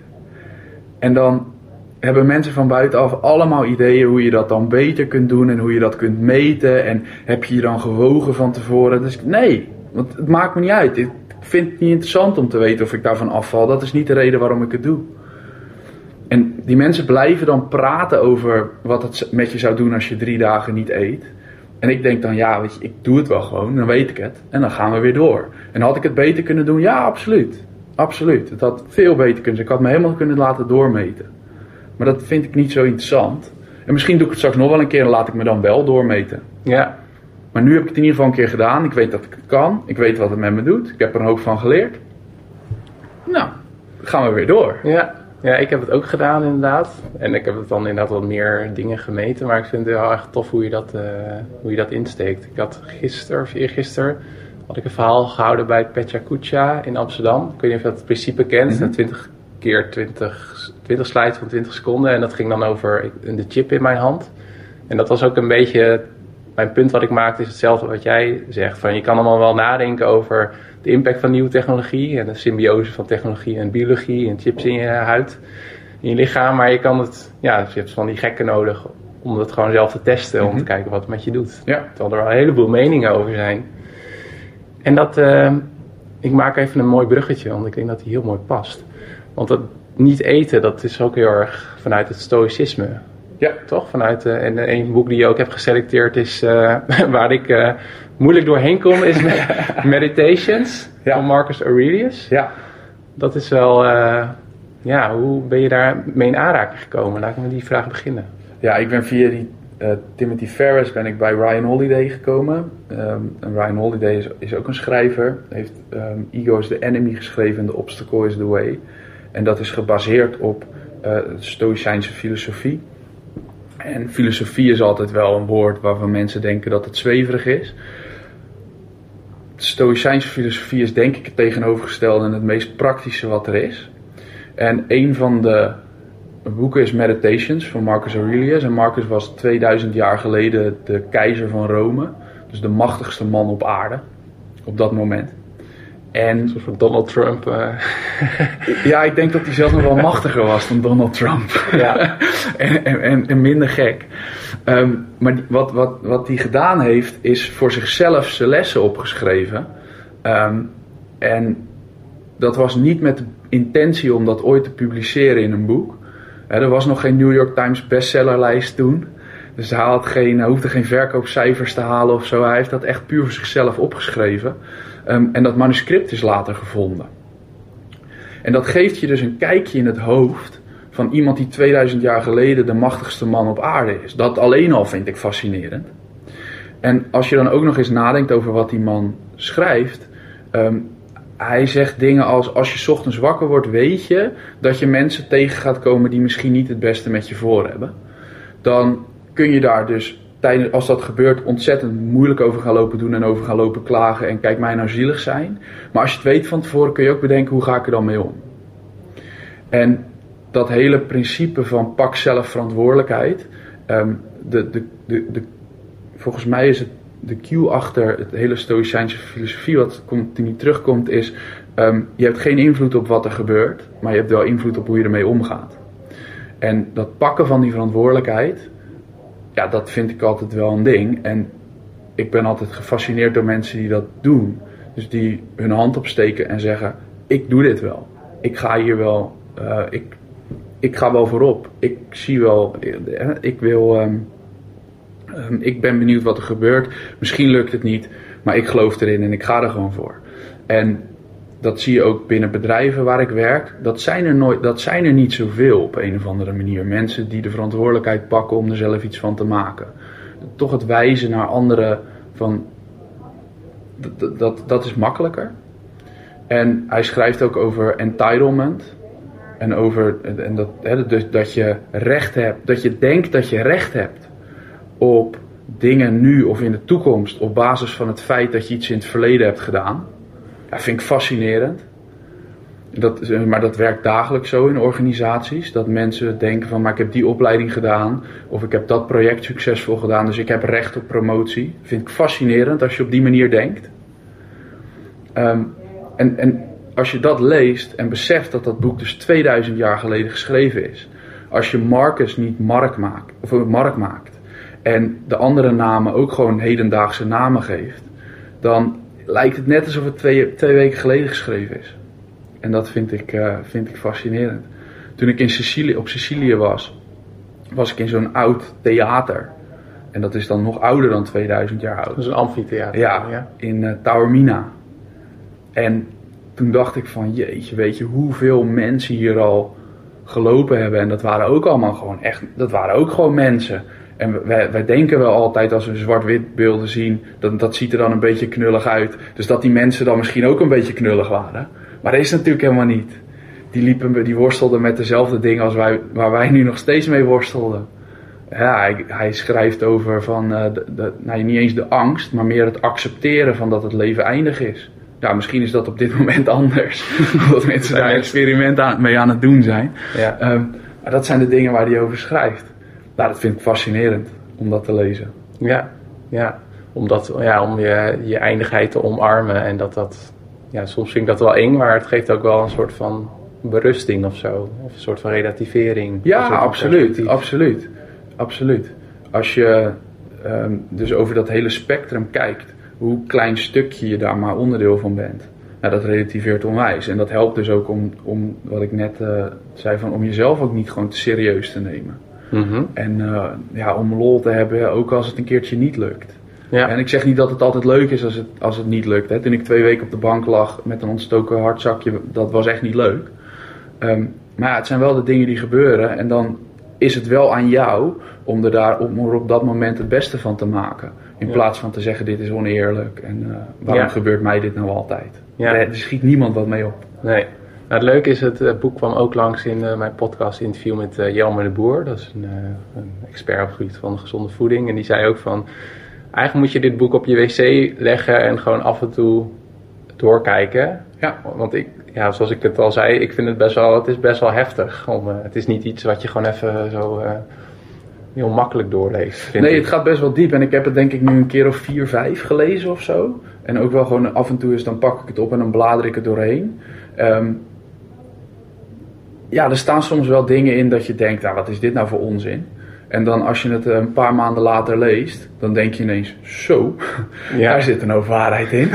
En dan hebben mensen van buitenaf allemaal ideeën hoe je dat dan beter kunt doen en hoe je dat kunt meten. En heb je je dan gewogen van tevoren? Dus nee, want het maakt me niet uit. Ik vind het niet interessant om te weten of ik daarvan afval. Dat is niet de reden waarom ik het doe. En die mensen blijven dan praten over wat het met je zou doen als je drie dagen niet eet. En ik denk dan, ja, weet je, ik doe het wel gewoon, dan weet ik het. En dan gaan we weer door. En had ik het beter kunnen doen? Ja, absoluut. Absoluut. Het had veel beter kunnen zijn. Ik had me helemaal kunnen laten doormeten. Maar dat vind ik niet zo interessant. En misschien doe ik het straks nog wel een keer en laat ik me dan wel doormeten. Ja. Maar nu heb ik het in ieder geval een keer gedaan. Ik weet dat ik het kan. Ik weet wat het met me doet. Ik heb er een hoop van geleerd. Nou, gaan we weer door. Ja. Ja, ik heb het ook gedaan inderdaad. En ik heb het dan inderdaad wat meer dingen gemeten. Maar ik vind het heel erg tof hoe je dat, uh, hoe je dat insteekt. Ik had gisteren of eergisteren had ik een verhaal gehouden bij Pechacucha in Amsterdam. Ik weet niet of je dat principe kent. Mm -hmm. 20 keer 20, 20 slides van 20 seconden. En dat ging dan over de chip in mijn hand. En dat was ook een beetje... Mijn punt wat ik maakte is hetzelfde wat jij zegt. Van je kan allemaal wel nadenken over de impact van nieuwe technologie en de symbiose van technologie en biologie en chips in je huid, in je lichaam. Maar je kan het, ja, je hebt van die gekken nodig om het gewoon zelf te testen, om te kijken wat het met je doet. Ja. Terwijl er een heleboel meningen over zijn. En dat, uh, ik maak even een mooi bruggetje, want ik denk dat die heel mooi past. Want dat, niet eten, dat is ook heel erg vanuit het stoïcisme. Ja. Toch? Vanuit, uh, en een boek die je ook hebt geselecteerd is, uh, waar ik uh, moeilijk doorheen kom, is Meditations Ja. van Marcus Aurelius. Ja. Dat is wel, ja, hoe ben je daar mee in aanraking gekomen? Laat ik met die vraag beginnen. Ja, ik ben via die Timothy Ferris ben ik bij Ryan Holiday gekomen. Um, en Ryan Holiday is, is ook een schrijver. Hij heeft um, Ego is the Enemy geschreven en The Obstacle is the Way. En dat is gebaseerd op Stoïcijnse filosofie. En filosofie is altijd wel een woord waarvan mensen denken dat het zweverig is. Stoïcijnse filosofie is denk ik het tegenovergestelde en het meest praktische wat er is. En een van de boeken is Meditations van Marcus Aurelius. En Marcus was 2000 jaar geleden de keizer van Rome. Dus de machtigste man op aarde. Op dat moment. En, van Donald Trump. Uh... ja, ik denk dat hij zelfs nog wel machtiger was dan Donald Trump. Ja. en, en, en, minder gek. Um, maar die, wat, wat, wat hij gedaan heeft, is voor zichzelf zijn lessen opgeschreven. Um, en dat was niet met de intentie om dat ooit te publiceren in een boek. Er was nog geen New York Times bestsellerlijst toen. Dus hij, had geen, hij hoefde geen verkoopcijfers te halen of zo. Hij heeft dat echt puur voor zichzelf opgeschreven. Um, en dat manuscript is later gevonden. En dat geeft je dus een kijkje in het hoofd van iemand die 2000 jaar geleden de machtigste man op aarde is. Dat alleen al vind ik fascinerend. En als je dan ook nog eens nadenkt over wat die man schrijft. Um, hij zegt dingen als: Als je ochtends wakker wordt, weet je dat je mensen tegen gaat komen die misschien niet het beste met je voor hebben. Dan kun je daar dus, tijdens, als dat gebeurt, ontzettend moeilijk over gaan lopen doen en over gaan lopen klagen. En kijk mij nou zielig zijn. Maar als je het weet van tevoren, kun je ook bedenken: hoe ga ik er dan mee om? En dat hele principe van pak zelf verantwoordelijkheid. Um, de, de, de, de, volgens mij is het de cue achter het hele stoïcijnse filosofie, wat continu terugkomt, is: um, je hebt geen invloed op wat er gebeurt, maar je hebt wel invloed op hoe je ermee omgaat. En dat pakken van die verantwoordelijkheid, ja, dat vind ik altijd wel een ding. En ik ben altijd gefascineerd door mensen die dat doen. Dus die hun hand opsteken en zeggen: Ik doe dit wel. Ik ga hier wel. Uh, ik, ik ga wel voorop. Ik zie wel. Ik wil. Um, Um, ik ben benieuwd wat er gebeurt. Misschien lukt het niet, maar ik geloof erin en ik ga er gewoon voor. En dat zie je ook binnen bedrijven waar ik werk. Dat zijn er, nooit, dat zijn er niet zoveel op een of andere manier. Mensen die de verantwoordelijkheid pakken om er zelf iets van te maken. Toch het wijzen naar anderen van. Dat, dat, is makkelijker. En hij schrijft ook over entitlement. En over en dat, hè, dus dat je recht hebt, dat je denkt dat je recht hebt op dingen nu of in de toekomst op basis van het feit dat je iets in het verleden hebt gedaan. Dat vind ik fascinerend. Dat, maar dat werkt dagelijks zo in organisaties. Dat mensen denken van, maar ik heb die opleiding gedaan. Of ik heb dat project succesvol gedaan, dus ik heb recht op promotie. Vind ik fascinerend als je op die manier denkt. Um, en, en als je dat leest en beseft dat dat boek dus 2000 jaar geleden geschreven is. Als je Marcus niet Mark maakt, of Mark maakt en de andere namen ook gewoon hedendaagse namen geeft, dan lijkt het net alsof het twee, twee weken geleden geschreven is. En dat vind ik, uh, vind ik fascinerend. Toen ik in Sicilië, op Sicilië was, was ik in zo'n oud theater. En dat is dan nog ouder dan 2000 jaar oud. Dat is een amfitheater. Ja, ja. in uh, Taormina. En toen dacht ik van, jeetje, weet je hoeveel mensen hier al gelopen hebben. En dat waren ook allemaal gewoon echt, dat waren ook gewoon mensen. En wij, wij denken wel altijd als we zwart-wit beelden zien, dat, dat ziet er dan een beetje knullig uit. Dus dat die mensen dan misschien ook een beetje knullig waren. Maar dat is natuurlijk helemaal niet. Die, liepen, die worstelden met dezelfde dingen als wij, waar wij nu nog steeds mee worstelden. Ja, hij, hij schrijft over van, uh, de, de, nou, niet eens de angst, maar meer het accepteren van dat het leven eindig is. Ja, misschien is dat op dit moment anders. Omdat mensen daar een experiment aan, mee aan het doen zijn. Ja. Um, maar dat zijn de dingen waar hij over schrijft. Nou, dat vind ik fascinerend om dat te lezen. Ja, ja. Omdat, ja om je, je eindigheid te omarmen. En dat dat, ja, soms vind ik dat wel eng, maar het geeft ook wel een soort van berusting of zo. Of een soort van relativering. Ja, absoluut, absoluut. Absoluut. Als je um, dus over dat hele spectrum kijkt, hoe klein stukje je daar maar onderdeel van bent. Nou, dat relativeert onwijs. En dat helpt dus ook om, om wat ik net eh, zei, van, om jezelf ook niet gewoon te serieus te nemen. Mhm. En eh, ja, om lol te hebben, ook als het een keertje niet lukt. Ja. En ik zeg niet dat het altijd leuk is als het, als het niet lukt. Hè. Toen ik twee weken op de bank lag met een ontstoken hartzakje, dat was echt niet leuk. Ehm, maar ja, het zijn wel de dingen die gebeuren. En dan is het wel aan jou om er, daar, om er op dat moment het beste van te maken. In Ja. plaats van te zeggen, dit is oneerlijk. En eh, waarom Ja. gebeurt mij dit nou altijd? Ja. Er, er schiet niemand wat mee op. Nee. Nou, het leuke is, het eh, boek kwam ook langs in eh, mijn podcast interview met eh Jelmer de Boer. Dat is een, een expert op het gebied van gezonde voeding. En die zei ook van, eigenlijk moet je dit boek op je wc leggen en gewoon af en toe doorkijken. Ja. Want ik, ja, zoals ik het al zei, ik vind het best wel, het is best wel heftig. Om, het is niet iets wat je gewoon even zo heel makkelijk doorleest. Nee, ik. het gaat best wel diep. En ik heb het denk ik nu een keer of vier, vijf gelezen of zo. En ook wel gewoon af en toe is, dan pak ik het op en dan blader ik het doorheen. Ehm, ja, er staan soms wel dingen in dat je denkt, nou, wat is dit nou voor onzin? En dan als je het een paar maanden later leest, dan denk je ineens, zo, Ja. daar zit een hoop waarheid in.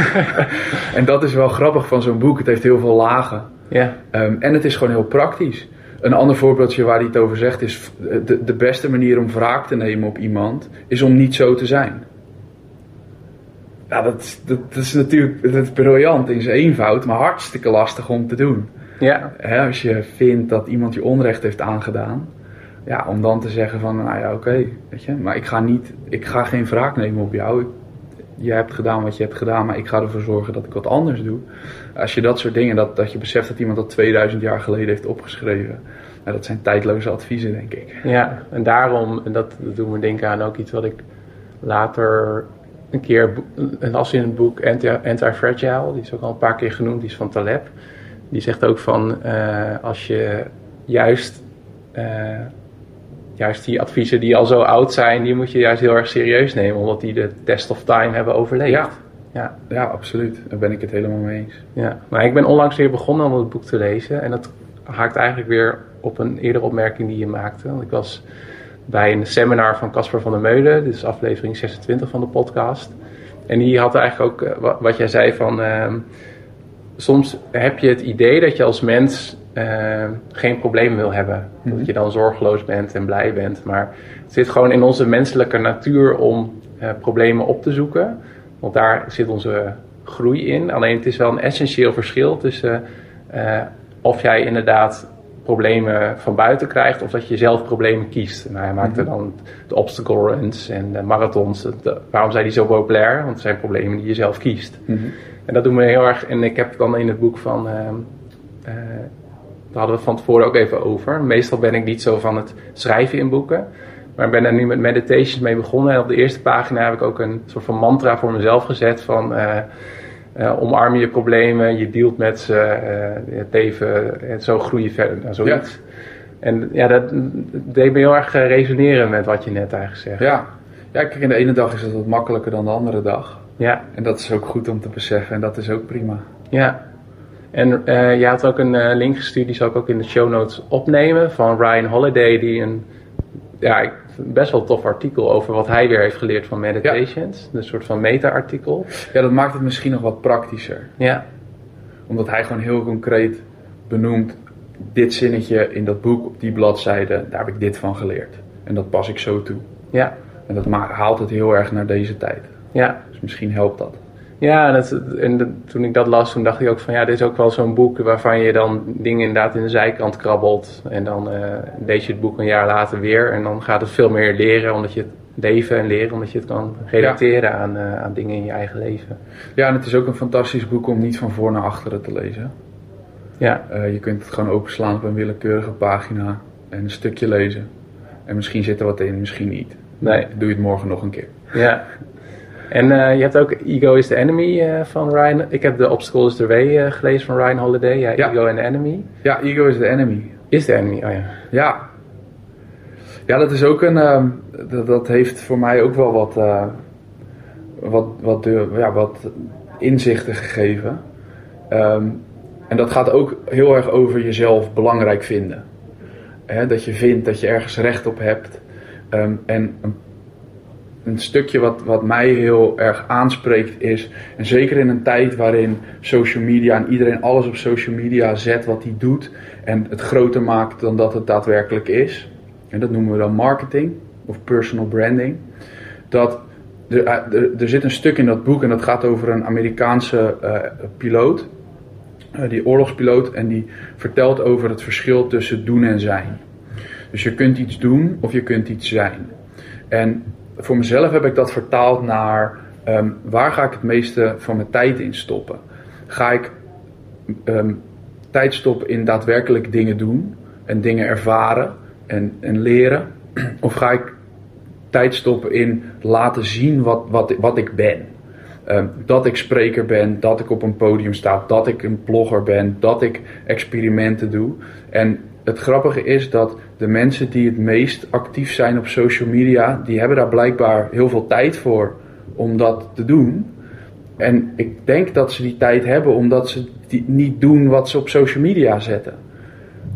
en dat is wel grappig van zo'n boek. Het heeft heel veel lagen. Ja, Ehm, en het is gewoon heel praktisch. Een ander voorbeeldje waar hij het over zegt is: de, de beste manier om wraak te nemen op iemand is om niet zo te zijn. Ja, dat, is- dat, dat is natuurlijk dat is briljant in zijn eenvoud, maar hartstikke lastig om te doen. Ja, Hè, als je vindt dat iemand je onrecht heeft aangedaan, ja, om dan te zeggen van, nou ja, oké, weet je, maar ik ga niet, ik ga geen wraak nemen op jou. Ik, je hebt gedaan wat je hebt gedaan, maar ik ga ervoor zorgen dat ik wat anders doe. Als je dat soort dingen, dat, dat je beseft dat iemand dat 2000 jaar geleden heeft opgeschreven, nou, dat zijn tijdloze adviezen, denk ik. Ja, en daarom, en dat, dat doet me denken aan ook iets wat ik later een keer las in het boek Anti- Anti-Fragile. Die is ook al een paar keer genoemd, die is van Taleb. Die zegt ook van, eh, als je juist, eh, juist die adviezen die al zo oud zijn, die moet je juist heel erg serieus nemen, omdat die de test of time hebben overleefd. Ja. Ja. Ja, absoluut. Daar ben ik het helemaal mee eens. Ja, maar ik ben onlangs weer begonnen om het boek te lezen. En dat haakt eigenlijk weer op een eerdere opmerking die je maakte. Want ik was bij een seminar van Casper van der Meulen. Dit is aflevering 26 van de podcast. En die had eigenlijk ook eh, wa- wat jij zei van... ehm, soms heb je het idee dat je als mens eh, geen problemen wil hebben. Dat je dan zorgeloos bent en blij bent. Maar het zit gewoon in onze menselijke natuur om eh, problemen op te zoeken. Want daar zit onze groei in. Alleen het is wel een essentieel verschil tussen eh, of jij inderdaad problemen van buiten krijgt of dat je zelf problemen kiest. Nou, hij maakte dan de obstacle runs en de marathons. De- waarom zijn die zo populair? Want het zijn problemen die je zelf kiest. En dat doen we heel erg. En ik heb dan in het boek van. ehm, eh, daar hadden we het van tevoren ook even over. Meestal ben ik niet zo van het schrijven in boeken. Maar ik ben er nu met meditations mee begonnen. En op de eerste pagina heb ik ook een soort van mantra voor mezelf gezet. Van eh, omarm je problemen, je dealt met ze, eh, het leven, en zo groei je verder. Nou, zoiets. En ja, dat deed me heel erg resoneren met wat je net eigenlijk zegt. Ja. ja, kijk, in de ene dag is het wat makkelijker dan de andere dag. Ja, En dat is ook goed om te beseffen en dat is ook prima. ja. En eh je had ook een eh, link gestuurd, die zal ik ook in de show notes opnemen, van Ryan Holiday, die een ja, best wel tof artikel over wat hij weer heeft geleerd van meditations. Een soort van meta-artikel. Ja, dat maakt het misschien nog wat praktischer. Ja, Omdat hij gewoon heel concreet benoemt, dit zinnetje in dat boek op die bladzijde, daar heb ik dit van geleerd. En dat pas ik zo toe. ja, En dat haalt het heel erg naar deze tijd. Ja. Dus misschien helpt dat. Ja, dat, en toen ik dat las, toen dacht ik ook van ja, dit is ook wel zo'n boek waarvan je dan dingen inderdaad in de zijkant krabbelt. En dan eh, lees je het boek een jaar later weer en dan gaat het veel meer leren, omdat je het leven en leren, omdat je het kan relateren aan, eh, aan dingen in je eigen leven. Ja, en het is ook een fantastisch boek om niet van voor naar achteren te lezen. Ja, Eh, je kunt het gewoon openslaan op een willekeurige pagina en een stukje lezen. En misschien zit er wat in, misschien niet. nee, Doe je het morgen nog een keer. ja. En eh, je hebt ook Ego is the Enemy eh, van Ryan. Ik heb The Obstacle is the Way eh, gelezen van Ryan Holiday. Ja, Ja. Ego and the Enemy. Ja, ego is the enemy. Is the Enemy, oh ja. Ja. Ja, dat is ook een. ehm, dat, dat heeft voor mij ook wel wat. wat, wat, de, ja, wat inzichten gegeven. Ehm, en dat gaat ook heel erg over jezelf belangrijk vinden. Dat je vindt dat je ergens recht op hebt. Ehm, en een- een stukje wat, wat mij heel erg aanspreekt is, en zeker in een tijd waarin social media en iedereen alles op social media zet wat hij doet en het groter maakt dan dat het daadwerkelijk is. En dat noemen we dan marketing of personal branding. Dat er, er, er zit een stuk in dat boek en dat gaat over een Amerikaanse uh, piloot, uh, die oorlogspiloot, en die vertelt over het verschil tussen doen en zijn. Dus je kunt iets doen of je kunt iets zijn. En voor mezelf heb ik dat vertaald naar um, waar ga ik het meeste van mijn tijd in stoppen? Ga ik um, tijd stoppen in daadwerkelijk dingen doen en dingen ervaren en, en leren? Of ga ik tijd stoppen in laten zien wat, wat, wat ik ben? Um, dat ik spreker ben, dat ik op een podium sta, dat ik een blogger ben, dat ik experimenten doe. En het grappige is dat de mensen die het meest actief zijn op social media, die hebben daar blijkbaar heel veel tijd voor om dat te doen. En ik denk dat ze die tijd hebben omdat ze niet doen wat ze op social media zetten.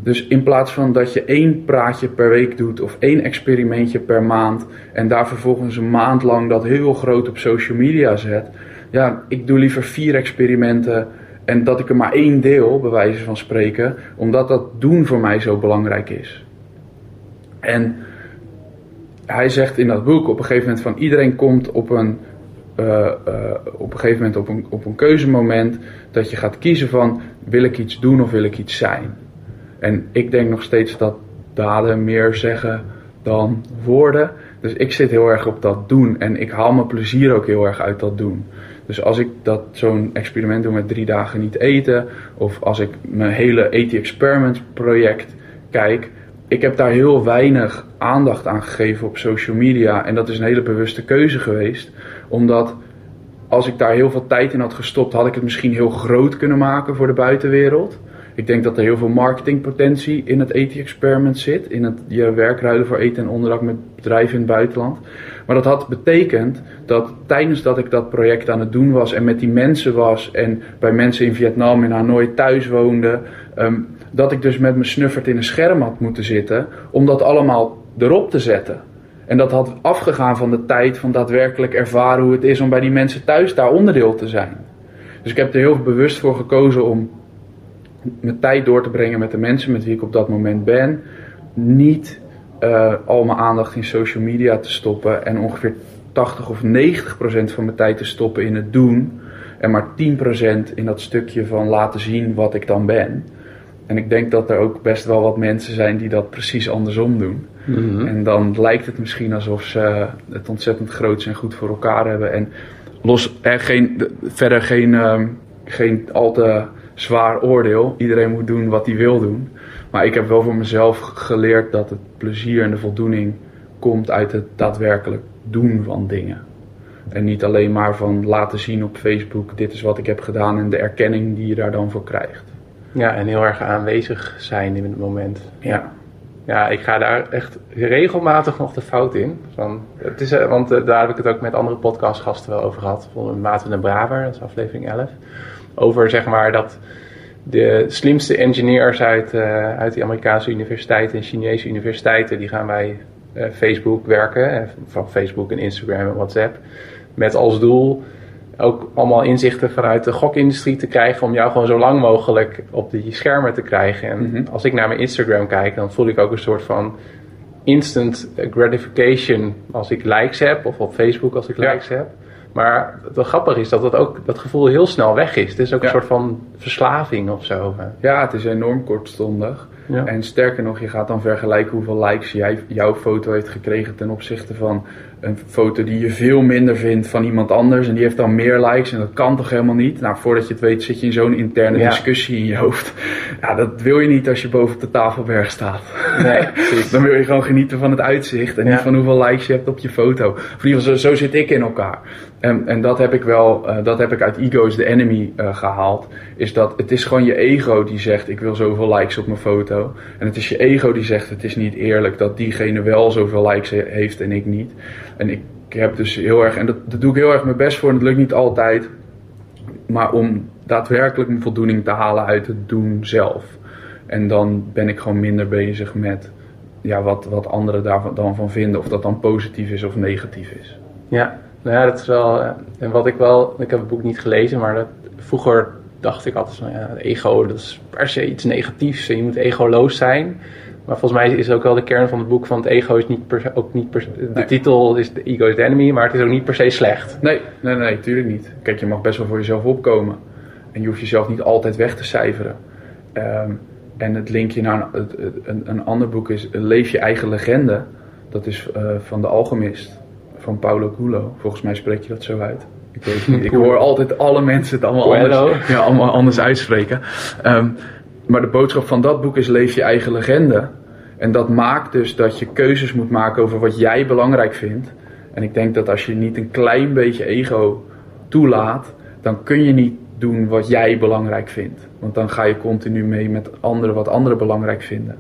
Dus in plaats van dat je één praatje per week doet of één experimentje per maand en daar vervolgens een maand lang dat heel groot op social media zet. Ja, ik doe liever vier experimenten en dat ik er maar één deel, bij wijze van spreken, omdat dat doen voor mij zo belangrijk is. En hij zegt in dat boek op een gegeven moment van iedereen komt op een, uh, uh, op een gegeven moment op een, op een keuzemoment dat je gaat kiezen van wil ik iets doen of wil ik iets zijn. En ik denk nog steeds dat daden meer zeggen dan woorden. Dus ik zit heel erg op dat doen en ik haal mijn plezier ook heel erg uit dat doen. Dus als ik dat zo'n experiment doe met drie dagen niet eten, of als ik mijn hele 80 Experiment project kijk, ik heb daar heel weinig aandacht aan gegeven op social media. En dat is een hele bewuste keuze geweest. Omdat als ik daar heel veel tijd in had gestopt, had ik het misschien heel groot kunnen maken voor de buitenwereld. Ik denk dat er heel veel marketingpotentie in het eti-experiment zit. In het je werkruilen voor eten en onderdak met bedrijven in het buitenland. Maar dat had betekend dat tijdens dat ik dat project aan het doen was en met die mensen was en bij mensen in Vietnam en Hanoi thuis woonde, um, dat ik dus met mijn snuffert in een scherm had moeten zitten om dat allemaal erop te zetten. En dat had afgegaan van de tijd van daadwerkelijk ervaren hoe het is om bij die mensen thuis daar onderdeel te zijn. Dus ik heb er heel bewust voor gekozen om mijn tijd door te brengen met de mensen met wie ik op dat moment ben. Niet uh, al mijn aandacht in social media te stoppen en ongeveer 80 of 90 procent van mijn tijd te stoppen in het doen. En maar 10 procent in dat stukje van laten zien wat ik dan ben. En ik denk dat er ook best wel wat mensen zijn die dat precies andersom doen. Mm-hmm. En dan lijkt het misschien alsof ze het ontzettend groot en goed voor elkaar hebben. En los er geen, verder geen, uh, geen al te zwaar oordeel. Iedereen moet doen wat hij wil doen. Maar ik heb wel voor mezelf geleerd dat het plezier en de voldoening komt uit het daadwerkelijk doen van dingen. En niet alleen maar van laten zien op Facebook: dit is wat ik heb gedaan en de erkenning die je daar dan voor krijgt. Ja, en heel erg aanwezig zijn in het moment. Ja. Ja, ik ga daar echt regelmatig nog de fout in. Van, het is, eh, want eh, daar heb ik het ook met andere podcastgasten wel over gehad. Bijvoorbeeld Maarten de Braver, dat is aflevering 11. Over zeg maar dat de slimste engineers uit, uh, uit die Amerikaanse universiteiten en Chinese universiteiten, die gaan bij uh, Facebook werken. Van Facebook en Instagram en WhatsApp. Met als doel ook allemaal inzichten vanuit de gokindustrie te krijgen om jou gewoon zo lang mogelijk op die schermen te krijgen. En mm-hmm. als ik naar mijn Instagram kijk, dan voel ik ook een soort van instant gratification als ik likes heb, of op Facebook als ik ja. likes heb. Maar het grappige is dat dat ook dat gevoel heel snel weg is. Het is ook ja. een soort van verslaving of zo. Ja, het is enorm kortstondig. Ja. En sterker nog, je gaat dan vergelijken hoeveel likes jij, jouw foto heeft gekregen ten opzichte van een foto die je veel minder vindt van iemand anders. En die heeft dan meer likes en dat kan toch helemaal niet? Nou, voordat je het weet zit je in zo'n interne ja. discussie in je hoofd. Ja, dat wil je niet als je boven op de tafelberg staat. Nee, dan wil je gewoon genieten van het uitzicht en ja. niet van hoeveel likes je hebt op je foto. Of in ieder geval, zo, zo zit ik in elkaar. En, en dat heb ik wel, uh, dat heb ik uit Ego is the Enemy uh, gehaald. Is dat het is gewoon je ego die zegt ik wil zoveel likes op mijn foto. En het is je ego die zegt het is niet eerlijk dat diegene wel zoveel likes heeft en ik niet. En ik heb dus heel erg, en dat, dat doe ik heel erg mijn best voor en dat lukt niet altijd. Maar om daadwerkelijk mijn voldoening te halen uit het doen zelf. En dan ben ik gewoon minder bezig met ja, wat, wat anderen daar dan van vinden. Of dat dan positief is of negatief is. Ja, nou ja, dat is wel. eh, En wat ik wel. Ik heb het boek niet gelezen, maar dat, vroeger dacht ik altijd van ja, ego, dat is per se iets negatiefs en je moet egoloos zijn. Maar volgens mij is ook wel de kern van het boek van het ego is niet per se, ook niet per se, de Nee. titel is The Ego is the Enemy, maar het is ook niet per se slecht. Nee, nee, nee, tuurlijk niet. Kijk, je mag best wel voor jezelf opkomen. En je hoeft jezelf niet altijd weg te cijferen. Ehm, en het linkje naar een, het- het- een, een ander boek is Leef je eigen legende. Dat is eh, van de Alchemist, van Paulo Coelho. Volgens mij spreek je dat zo uit. Ik weet het niet. Ik hoor altijd alle mensen het allemaal anders, ja, allemaal anders uitspreken. Ehm, maar de boodschap van dat boek is Leef je eigen legende. En dat maakt dus dat je keuzes moet maken over wat jij belangrijk vindt. En ik denk dat als je niet een klein beetje ego toelaat, dan kun je niet doen wat jij belangrijk vindt. Want dan ga je continu mee met anderen wat anderen belangrijk vinden.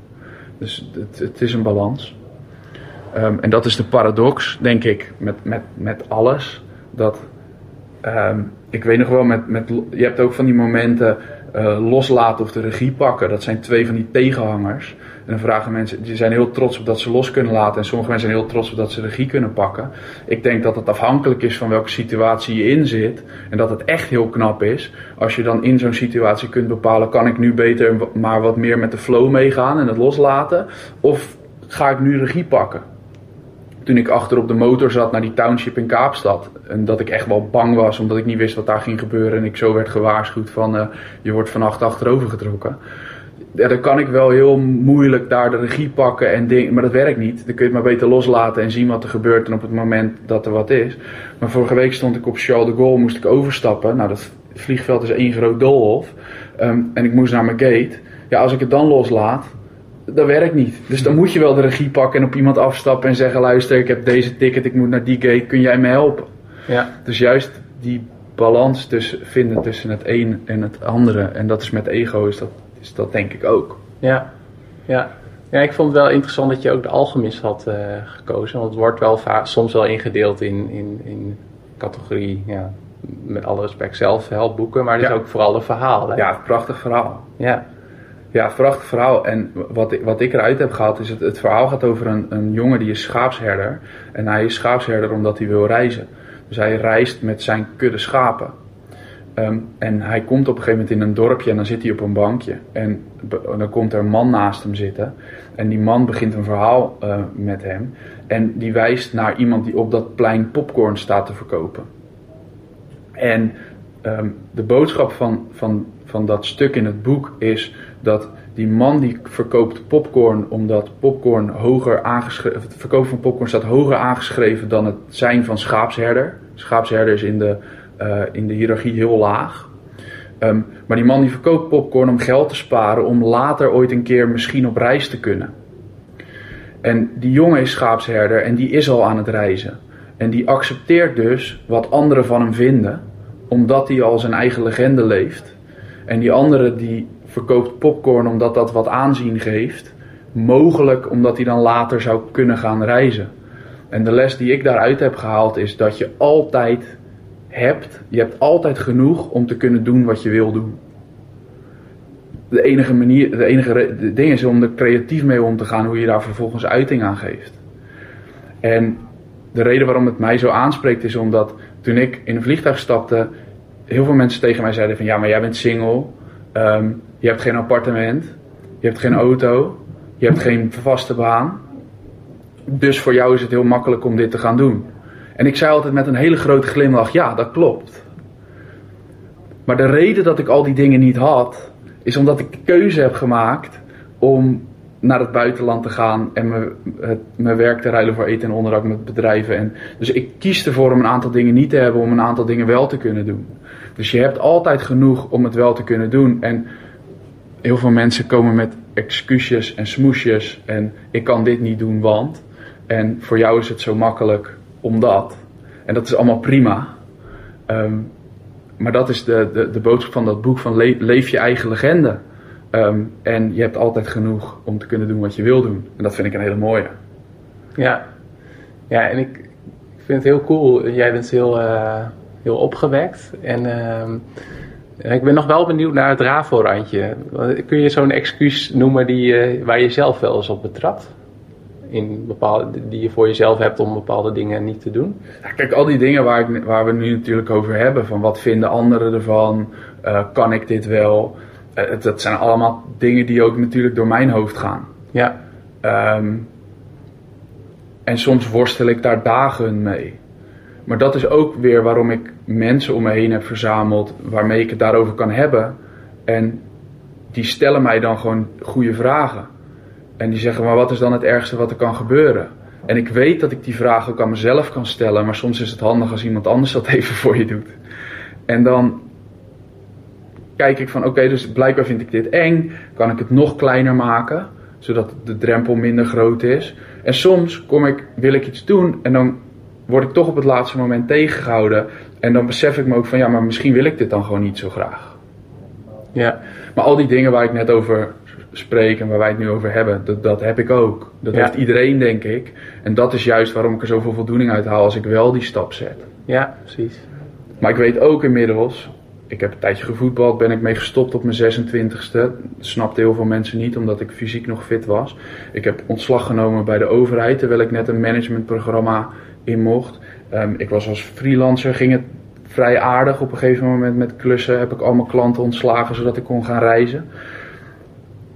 Dus het, het is een balans. Ehm, en dat is de paradox, denk ik, met, met, met alles. Dat, ehm, ik weet nog wel, met, met, je hebt ook van die momenten eh, loslaten of de regie pakken. Dat zijn twee van die tegenhangers. En dan vragen mensen, die zijn heel trots op dat ze los kunnen laten. En sommige mensen zijn heel trots op dat ze regie kunnen pakken. Ik denk dat het afhankelijk is van welke situatie je in zit. En dat het echt heel knap is. Als je dan in zo'n situatie kunt bepalen, kan ik nu beter maar wat meer met de flow meegaan en het loslaten? Of ga ik nu regie pakken? Toen ik achter op de motor zat naar die township in Kaapstad. En dat ik echt wel bang was, omdat ik niet wist wat daar ging gebeuren. En ik zo werd gewaarschuwd van, eh, je wordt vannacht achterover getrokken ja, dan kan ik wel heel moeilijk daar de regie pakken en dingen, maar dat werkt niet. Dan kun je het maar beter loslaten en zien wat er gebeurt en op het moment dat er wat is. Maar vorige week stond ik op Charles de Gaulle, moest ik overstappen. Nou, dat vliegveld is één groot doolhof. Ehm, en ik moest naar mijn gate. Ja, als ik het dan loslaat, dat werkt niet. Dus dan moet je wel de regie pakken en op iemand afstappen en zeggen: luister, ik heb deze ticket, ik moet naar die gate, kun jij me helpen? Ja, Dus juist die balans tussen, vinden tussen het een en het andere. En dat is met ego, is dat, is dat denk ik ook. ja, ja. Ja, ik vond het wel interessant dat je ook de alchemist had eh, gekozen. Want het wordt wel soms wel ingedeeld in, in, in categorie, ja, met alle respect, zelfhelpboeken. Maar het is ook vooral een verhaal. Hè? Ja, prachtig verhaal. ja. Ja, prachtig verhaal. En wat ik, wat ik eruit heb gehaald is het, het verhaal gaat over een, een jongen die is schaapsherder. En hij is schaapsherder omdat hij wil reizen. Dus hij reist met zijn kudde schapen. Ehm, en hij komt op een gegeven moment in een dorpje en dan zit hij op een bankje. En dan komt er een man naast hem zitten. En die man begint een verhaal eh, met hem. En die wijst naar iemand die op dat plein popcorn staat te verkopen. En ehm, de boodschap van, van, van dat stuk in het boek is dat die man die verkoopt popcorn omdat popcorn hoger aangeschreven, het verkopen van popcorn staat hoger aangeschreven dan het zijn van schaapsherder. Schaapsherder is in de, eh, in de hiërarchie heel laag. Ehm, maar die man die verkoopt popcorn om geld te sparen om later ooit een keer misschien op reis te kunnen. En die jongen is schaapsherder en die is al aan het reizen. En die accepteert dus wat anderen van hem vinden, omdat hij al zijn eigen legende leeft. En die andere die verkoopt popcorn omdat dat wat aanzien geeft, mogelijk omdat hij dan later zou kunnen gaan reizen. En de les die ik daaruit heb gehaald is dat je altijd hebt, je hebt altijd genoeg om te kunnen doen wat je wil doen. De enige manier, de enige de ding is om er creatief mee om te gaan, hoe je daar vervolgens uiting aan geeft. En de reden waarom het mij zo aanspreekt is omdat toen ik in een vliegtuig stapte, heel veel mensen tegen mij zeiden van ja, maar jij bent single, ehm, je hebt geen appartement, je hebt geen auto, je hebt geen vaste baan. Dus voor jou is het heel makkelijk om dit te gaan doen. En ik zei altijd met een hele grote glimlach, ja, dat klopt. Maar de reden dat ik al die dingen niet had, is omdat ik de keuze heb gemaakt om naar het buitenland te gaan en het, mijn werk te ruilen voor eten en onderdak met bedrijven. En, dus ik kies ervoor om een aantal dingen niet te hebben, om een aantal dingen wel te kunnen doen. Dus je hebt altijd genoeg om het wel te kunnen doen. En heel veel mensen komen met excuusjes en smoesjes en ik kan dit niet doen, want. En voor jou is het zo makkelijk omdat. En dat is allemaal prima. Ehm, maar dat is de, de, de boodschap van dat boek: van le- leef je eigen legende. Ehm, en je hebt altijd genoeg om te kunnen doen wat je wil doen. En dat vind ik een hele mooie. Ja, ja en ik, ik vind het heel cool. Jij bent heel, eh, heel opgewekt. En ehm, ik ben nog wel benieuwd naar het RAVO-randje. Kun je zo'n excuus noemen die, eh, waar je zelf wel eens op betrapt? in bepaalde, die je voor jezelf hebt om bepaalde dingen niet te doen? Ja, kijk, al die dingen waar, ik, waar we nu natuurlijk over hebben, van wat vinden anderen ervan, uh, kan ik dit wel? Uh, dat zijn allemaal dingen die ook natuurlijk door mijn hoofd gaan. Ja. Um, en soms worstel ik daar dagen mee. Maar dat is ook weer waarom ik mensen om me heen heb verzameld waarmee ik het daarover kan hebben. En die stellen mij dan gewoon goede vragen. En die zeggen, maar wat is dan het ergste wat er kan gebeuren? En ik weet dat ik die vragen ook aan mezelf kan stellen, maar soms is het handig als iemand anders dat even voor je doet. En dan kijk ik van, oké, dus blijkbaar vind ik dit eng, kan ik het nog kleiner maken, zodat de drempel minder groot is. En soms kom ik, wil ik iets doen en dan word ik toch op het laatste moment tegengehouden. En dan besef ik me ook van, ja, maar misschien wil ik dit dan gewoon niet zo graag. Ja. Maar al die dingen waar ik net over spreek en waar wij het nu over hebben, dat, dat heb ik ook. Dat Ja. heeft iedereen, denk ik. En dat is juist waarom ik er zoveel voldoening uit haal als ik wel die stap zet. Ja, precies. Maar ik weet ook inmiddels, ik heb een tijdje gevoetbald, ben ik mee gestopt op mijn 26ste. Dat snapten heel veel mensen niet, omdat ik fysiek nog fit was. Ik heb ontslag genomen bij de overheid, terwijl ik net een managementprogramma in mocht. Ehm, ik was als freelancer, ging het vrij aardig. Op een gegeven moment met klussen heb ik al mijn klanten ontslagen, zodat ik kon gaan reizen.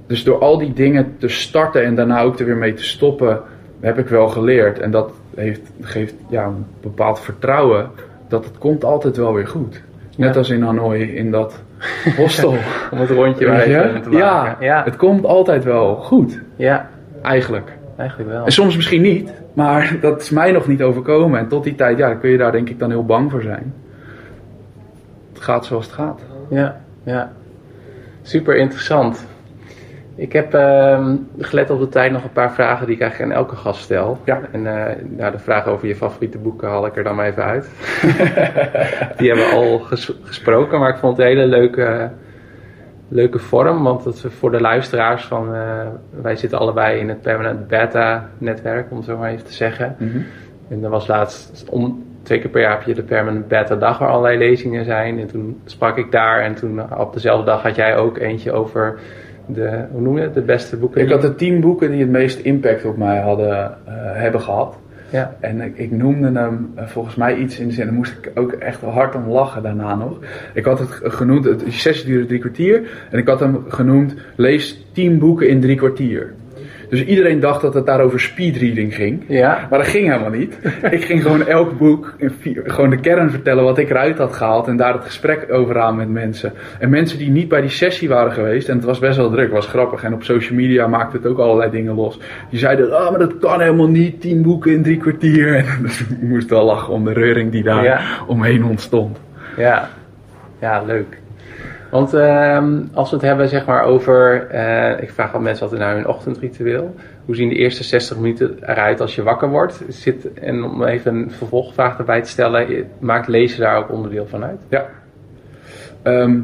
Dus door al die dingen te starten en daarna ook er weer mee te stoppen, heb ik wel geleerd. En dat heeft, geeft ja, een bepaald vertrouwen dat het komt altijd wel weer goed. Net Ja. als in Hanoi, in dat hostel. Om het rondje bij je? te maken. ja, ja. het komt altijd wel goed, ja, eigenlijk. eigenlijk wel. En soms misschien niet, maar dat is mij nog niet overkomen. En tot die tijd, ja, kun je daar denk ik dan heel bang voor zijn. Het gaat zoals het gaat. Ja, ja. Super interessant. Ik heb ehm, gelet op de tijd nog een paar vragen die ik eigenlijk aan elke gast stel. Ja. En eh, nou, de vraag over je favoriete boeken haal ik er dan maar even uit. die hebben we al ges- gesproken, maar ik vond het een hele leuke, leuke vorm. Want het voor de luisteraars van, eh, wij zitten allebei in het Permanent Beta netwerk, om het zo maar even te zeggen. En er was laatst, om, twee keer per jaar heb je de Permanent Beta dag waar allerlei lezingen zijn. En toen sprak ik daar en toen op dezelfde dag had jij ook eentje over de, hoe noem je het, de beste boeken. Ik had de tien boeken die het meest impact op mij hadden, eh, hebben gehad. Ja, En ik, noemde hem eh, volgens mij iets in de zin, daar moest ik ook echt hard om lachen daarna nog. Ik had het genoemd, het sessie duurde drie kwartier. En ik had hem genoemd, lees tien boeken in drie kwartier. Dus iedereen dacht dat het daar over speedreading ging. ja, Maar dat ging helemaal niet. Ik ging gewoon elk boek, in vier- gewoon de kern vertellen wat ik eruit had gehaald. En daar het gesprek over aan met mensen. En mensen die niet bij die sessie waren geweest. En het was best wel druk, was grappig. En op social media maakte het ook allerlei dingen los. Die zeiden, ah, maar dat kan helemaal niet. Tien boeken in drie kwartier. En dus ik moest wel lachen om de reuring die daar Ja. omheen ontstond. ja. Ja, leuk. Want ehm, als we het hebben zeg maar over, eh, ik vraag al mensen altijd naar hun ochtendritueel. Hoe zien de eerste 60 minuten eruit als je wakker wordt? Zit, en om even een vervolgvraag erbij te stellen, maakt lezen daar ook onderdeel van uit? Ja. Ehm,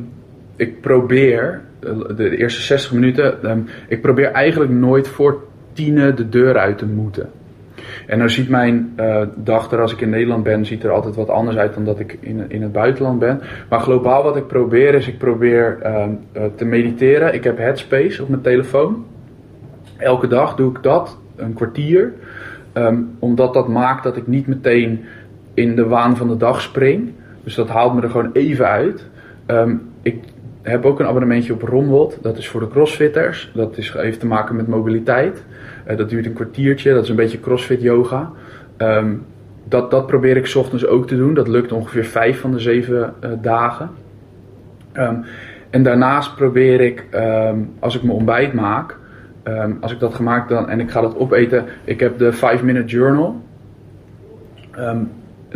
ik probeer, de, de eerste 60 minuten, ehm, ik probeer eigenlijk nooit voor tienen de deur uit te moeten. En nou ziet mijn eh, dag er als ik in Nederland ben, ziet er altijd wat anders uit dan dat ik in, in het buitenland ben. Maar globaal wat ik probeer is, ik probeer ehm, eh, te mediteren. Ik heb Headspace op mijn telefoon. Elke dag doe ik dat, een kwartier. Ehm, omdat dat maakt dat ik niet meteen in de waan van de dag spring. Dus dat haalt me er gewoon even uit. Ehm, ik heb ook een abonnementje op Romwot. Dat is voor de crossfitters. Dat is, heeft te maken met mobiliteit. Eh, dat duurt een kwartiertje. Dat is een beetje crossfit yoga. Ehm, dat, dat probeer ik ochtends ook te doen. Dat lukt ongeveer vijf van de zeven eh, dagen. Ehm, en daarnaast probeer ik, ehm, als ik mijn ontbijt maak, als ik dat gemaakt dan en ik ga dat opeten, ik heb de 5 Minute Journal. En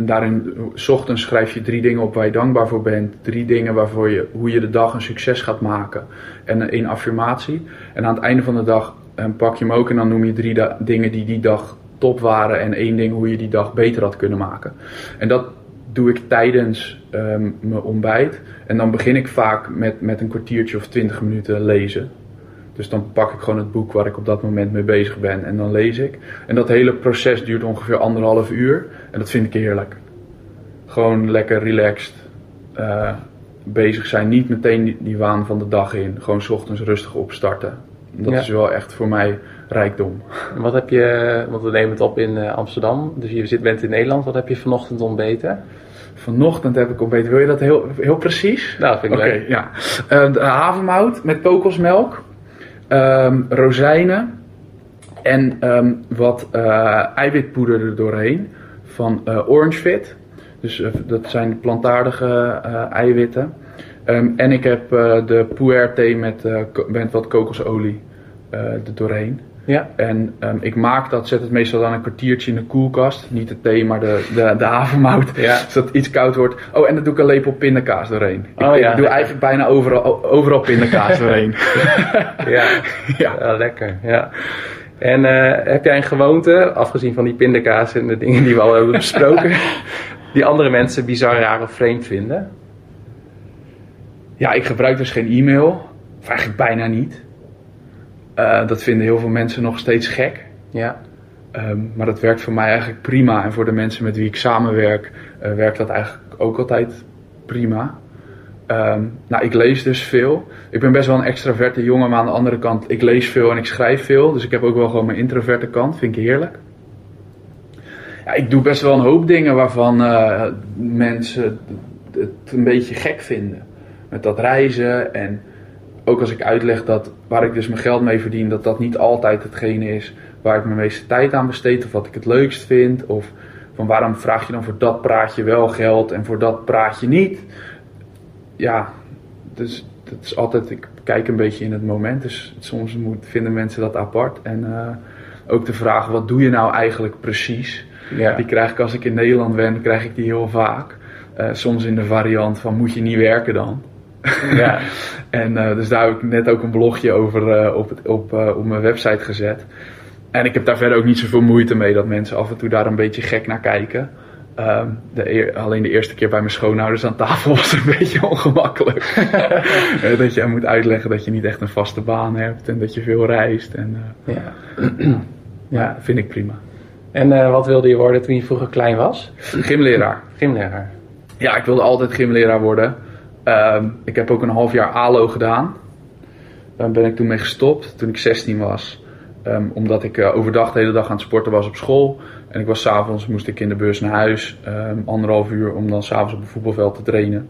daarin, s ochtends schrijf je drie dingen op waar je dankbaar voor bent. Drie dingen waarvoor je, hoe je de dag een succes gaat maken. En één affirmatie. En aan het einde van de dag ehm, pak je hem ook en dan noem je drie dingen die die dag top waren. En één ding hoe je die dag beter had kunnen maken. En dat doe ik tijdens ehm, mijn ontbijt. En dan begin ik vaak met, met een kwartiertje of twintig minuten lezen. Dus dan pak ik gewoon het boek waar ik op dat moment mee bezig ben en dan lees ik. En dat hele proces duurt ongeveer anderhalf uur. En dat vind ik heerlijk. Gewoon lekker relaxed eh, bezig zijn. Niet meteen die, die waan van de dag in. Gewoon 's ochtends rustig opstarten. Dat Ja. is wel echt voor mij rijkdom. Wat heb je, want we nemen het op in eh, Amsterdam, dus je zit, bent in Nederland. Wat heb je vanochtend ontbeten? Vanochtend heb ik ontbeten. Wil je dat heel, heel precies? Nou, vind ik leuk. ja. De havermout met kokosmelk, ehm, rozijnen en ehm, wat eh, eiwitpoeder er doorheen van eh, Orange Fit. Dus dat zijn plantaardige eiwitten. Ehm, en ik heb eh, de puer thee met, eh, met wat kokosolie eh, er doorheen. Ja. En ehm, ik maak dat, zet het meestal dan een kwartiertje in de koelkast. Niet de thee, maar de, de, de havermout. Ja. Zodat het iets koud wordt. Oh, en dan doe ik een lepel pindakaas doorheen. Ik, Oh, ja. ik doe eigenlijk bijna overal, overal pindakaas doorheen. Ja. ja. Ja, lekker. Ja. En heb jij een gewoonte, afgezien van die pindakaas en de dingen die we al hebben besproken, die andere mensen bizar, raar of vreemd vinden? Ja, ik gebruik dus geen e-mail. Of eigenlijk bijna niet. Eh, dat vinden heel veel mensen nog steeds gek. Ja. Ehm, maar dat werkt voor mij eigenlijk prima. En voor de mensen met wie ik samenwerk, eh, werkt dat eigenlijk ook altijd prima. Ehm, nou, ik lees dus veel. Ik ben best wel een extraverte jongen, maar aan de andere kant, ik lees veel en ik schrijf veel. Dus ik heb ook wel gewoon mijn introverte kant, vind ik heerlijk. Ja, ik doe best wel een hoop dingen waarvan eh, mensen het een beetje gek vinden. Met dat reizen en ook als ik uitleg dat waar ik dus mijn geld mee verdien, dat dat niet altijd hetgene is waar ik mijn meeste tijd aan besteed of wat ik het leukst vind. Of van waarom vraag je dan voor dat praatje wel geld en voor dat praatje niet. Ja, dus dat is altijd, ik kijk een beetje in het moment. Dus soms moet, vinden mensen dat apart. En eh, ook de vraag, wat doe je nou eigenlijk precies? Ja. Die krijg ik als ik in Nederland ben, krijg ik die heel vaak. Eh, soms in de variant van moet je niet werken dan? Ja. En eh, dus daar heb ik net ook een blogje over eh, op, het, op, eh, op mijn website gezet. En ik heb daar verder ook niet zoveel moeite mee dat mensen af en toe daar een beetje gek naar kijken. Ehm, de, alleen de eerste keer bij mijn schoonouders aan tafel was het een beetje ongemakkelijk. Dat je moet uitleggen dat je niet echt een vaste baan hebt en dat je veel reist. En, ja. ja, vind ik prima. En wat wilde je worden toen je vroeger klein was? Gymleraar. Gymleraar. Ja, ik wilde altijd gymleraar worden. Ehm, ik heb ook een half jaar ALO gedaan. Daar ben ik toen mee gestopt toen ik 16 was. Ehm, omdat ik eh, overdag de hele dag aan het sporten was op school. En ik was s'avonds, moest ik in de bus naar huis. ehm, anderhalf uur om dan s'avonds op een voetbalveld te trainen.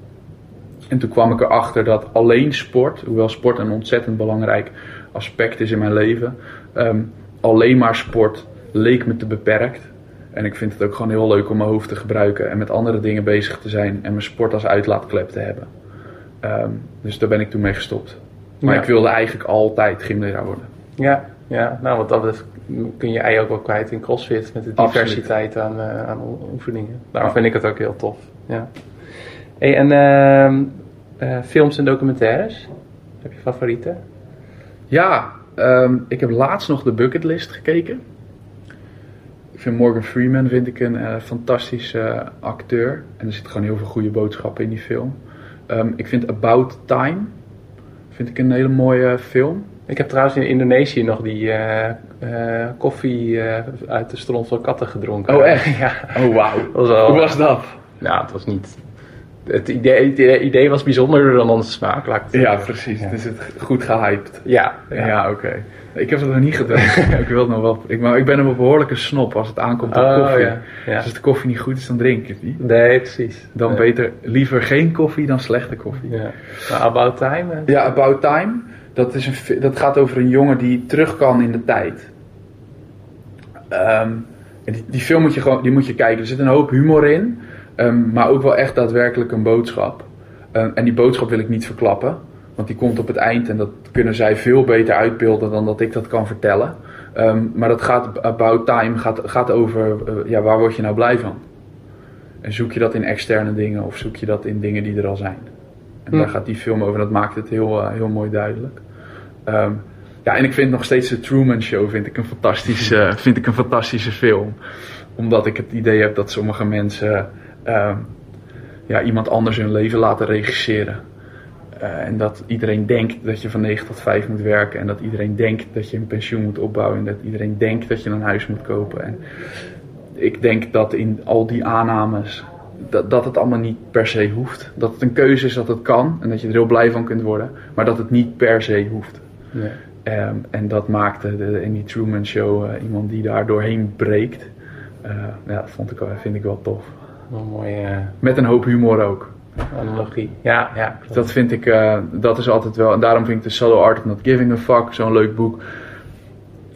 En toen kwam ik erachter dat alleen sport, hoewel sport een ontzettend belangrijk aspect is in mijn leven. alleen maar sport leek me te beperkt. En ik vind het ook gewoon heel leuk om mijn hoofd te gebruiken en met andere dingen bezig te zijn en mijn sport als uitlaatklep te hebben. Ehm, dus daar ben ik toen mee gestopt. Maar Ja. ik wilde eigenlijk altijd gymleraar worden. Ja, ja. Nou, wat dat betreft kun je ei ook wel kwijt in CrossFit met de diversiteit aan, eh, aan oefeningen. Daarom vind ik het ook heel tof. Ja. Hey, en ehm, eh, films en documentaires? Heb je favorieten? Ja, ehm, ik heb laatst nog de bucketlist gekeken. Ik vind Morgan Freeman vind ik een eh, fantastische acteur. En er zitten gewoon heel veel goede boodschappen in die film. Ehm, ik vind About Time vind ik een hele mooie film. Ik heb trouwens in Indonesië nog die eh, eh, koffie eh, uit de stront van katten gedronken. Oh, echt? ja. Oh wauw. Hoe was dat? Nou, het was niet... Het idee, het idee was bijzonderder dan onze smaak, laat ik het Ja, zeggen. precies. Ja. Het is het goed gehyped. Ja, Ja, ja. oké. Ik heb het nog niet gedaan. ik wil het nog wel. Ik, maar ik ben een behoorlijke snop als het aankomt op Oh, koffie. ja, ja. Dus als de koffie niet goed is, dan drink ik het niet. Nee, precies. Dan Nee. beter liever geen koffie dan slechte koffie. Ja. About Time? Ja, About Time. Dat, is een, dat gaat over een jongen die terug kan in de tijd. Ehm, die, die film moet je gewoon die moet je kijken. Er zit een hoop humor in. Ehm, maar ook wel echt daadwerkelijk een boodschap. Ehm, en die boodschap wil ik niet verklappen. Want die komt op het eind en dat kunnen zij veel beter uitbeelden dan dat ik dat kan vertellen. Ehm, maar dat gaat, About Time gaat, gaat over, eh, ja, waar word je nou blij van? En zoek je dat in externe dingen of zoek je dat in dingen die er al zijn? En Hm. daar gaat die film over en dat maakt het heel, eh, heel mooi duidelijk. Ja, en ik vind nog steeds de Truman Show vind ik een fantastische, vind ik een fantastische film. Omdat ik het idee heb dat sommige mensen ehm, ja, iemand anders hun leven laten regisseren. Eh, en dat iedereen denkt dat je van 9 tot 5 moet werken. En dat iedereen denkt dat je een pensioen moet opbouwen. En dat iedereen denkt dat je een huis moet kopen. En ik denk dat in al die aannames. Dat, dat het allemaal niet per se hoeft. Dat het een keuze is dat het kan. En dat je er heel blij van kunt worden. Maar dat het niet per se hoeft. Nee. Ehm, en dat maakte de, in die Truman Show eh, iemand die daar doorheen breekt. Eh, ja, dat vond ik, wel- vind ik wel tof. Een mooie Met een hoop humor ook. eh, analogie. Ja, ja. klopt. Dat vind ik, eh, dat is altijd wel. En daarom vind ik The Subtle Art of Not Giving a Fuck zo'n leuk boek.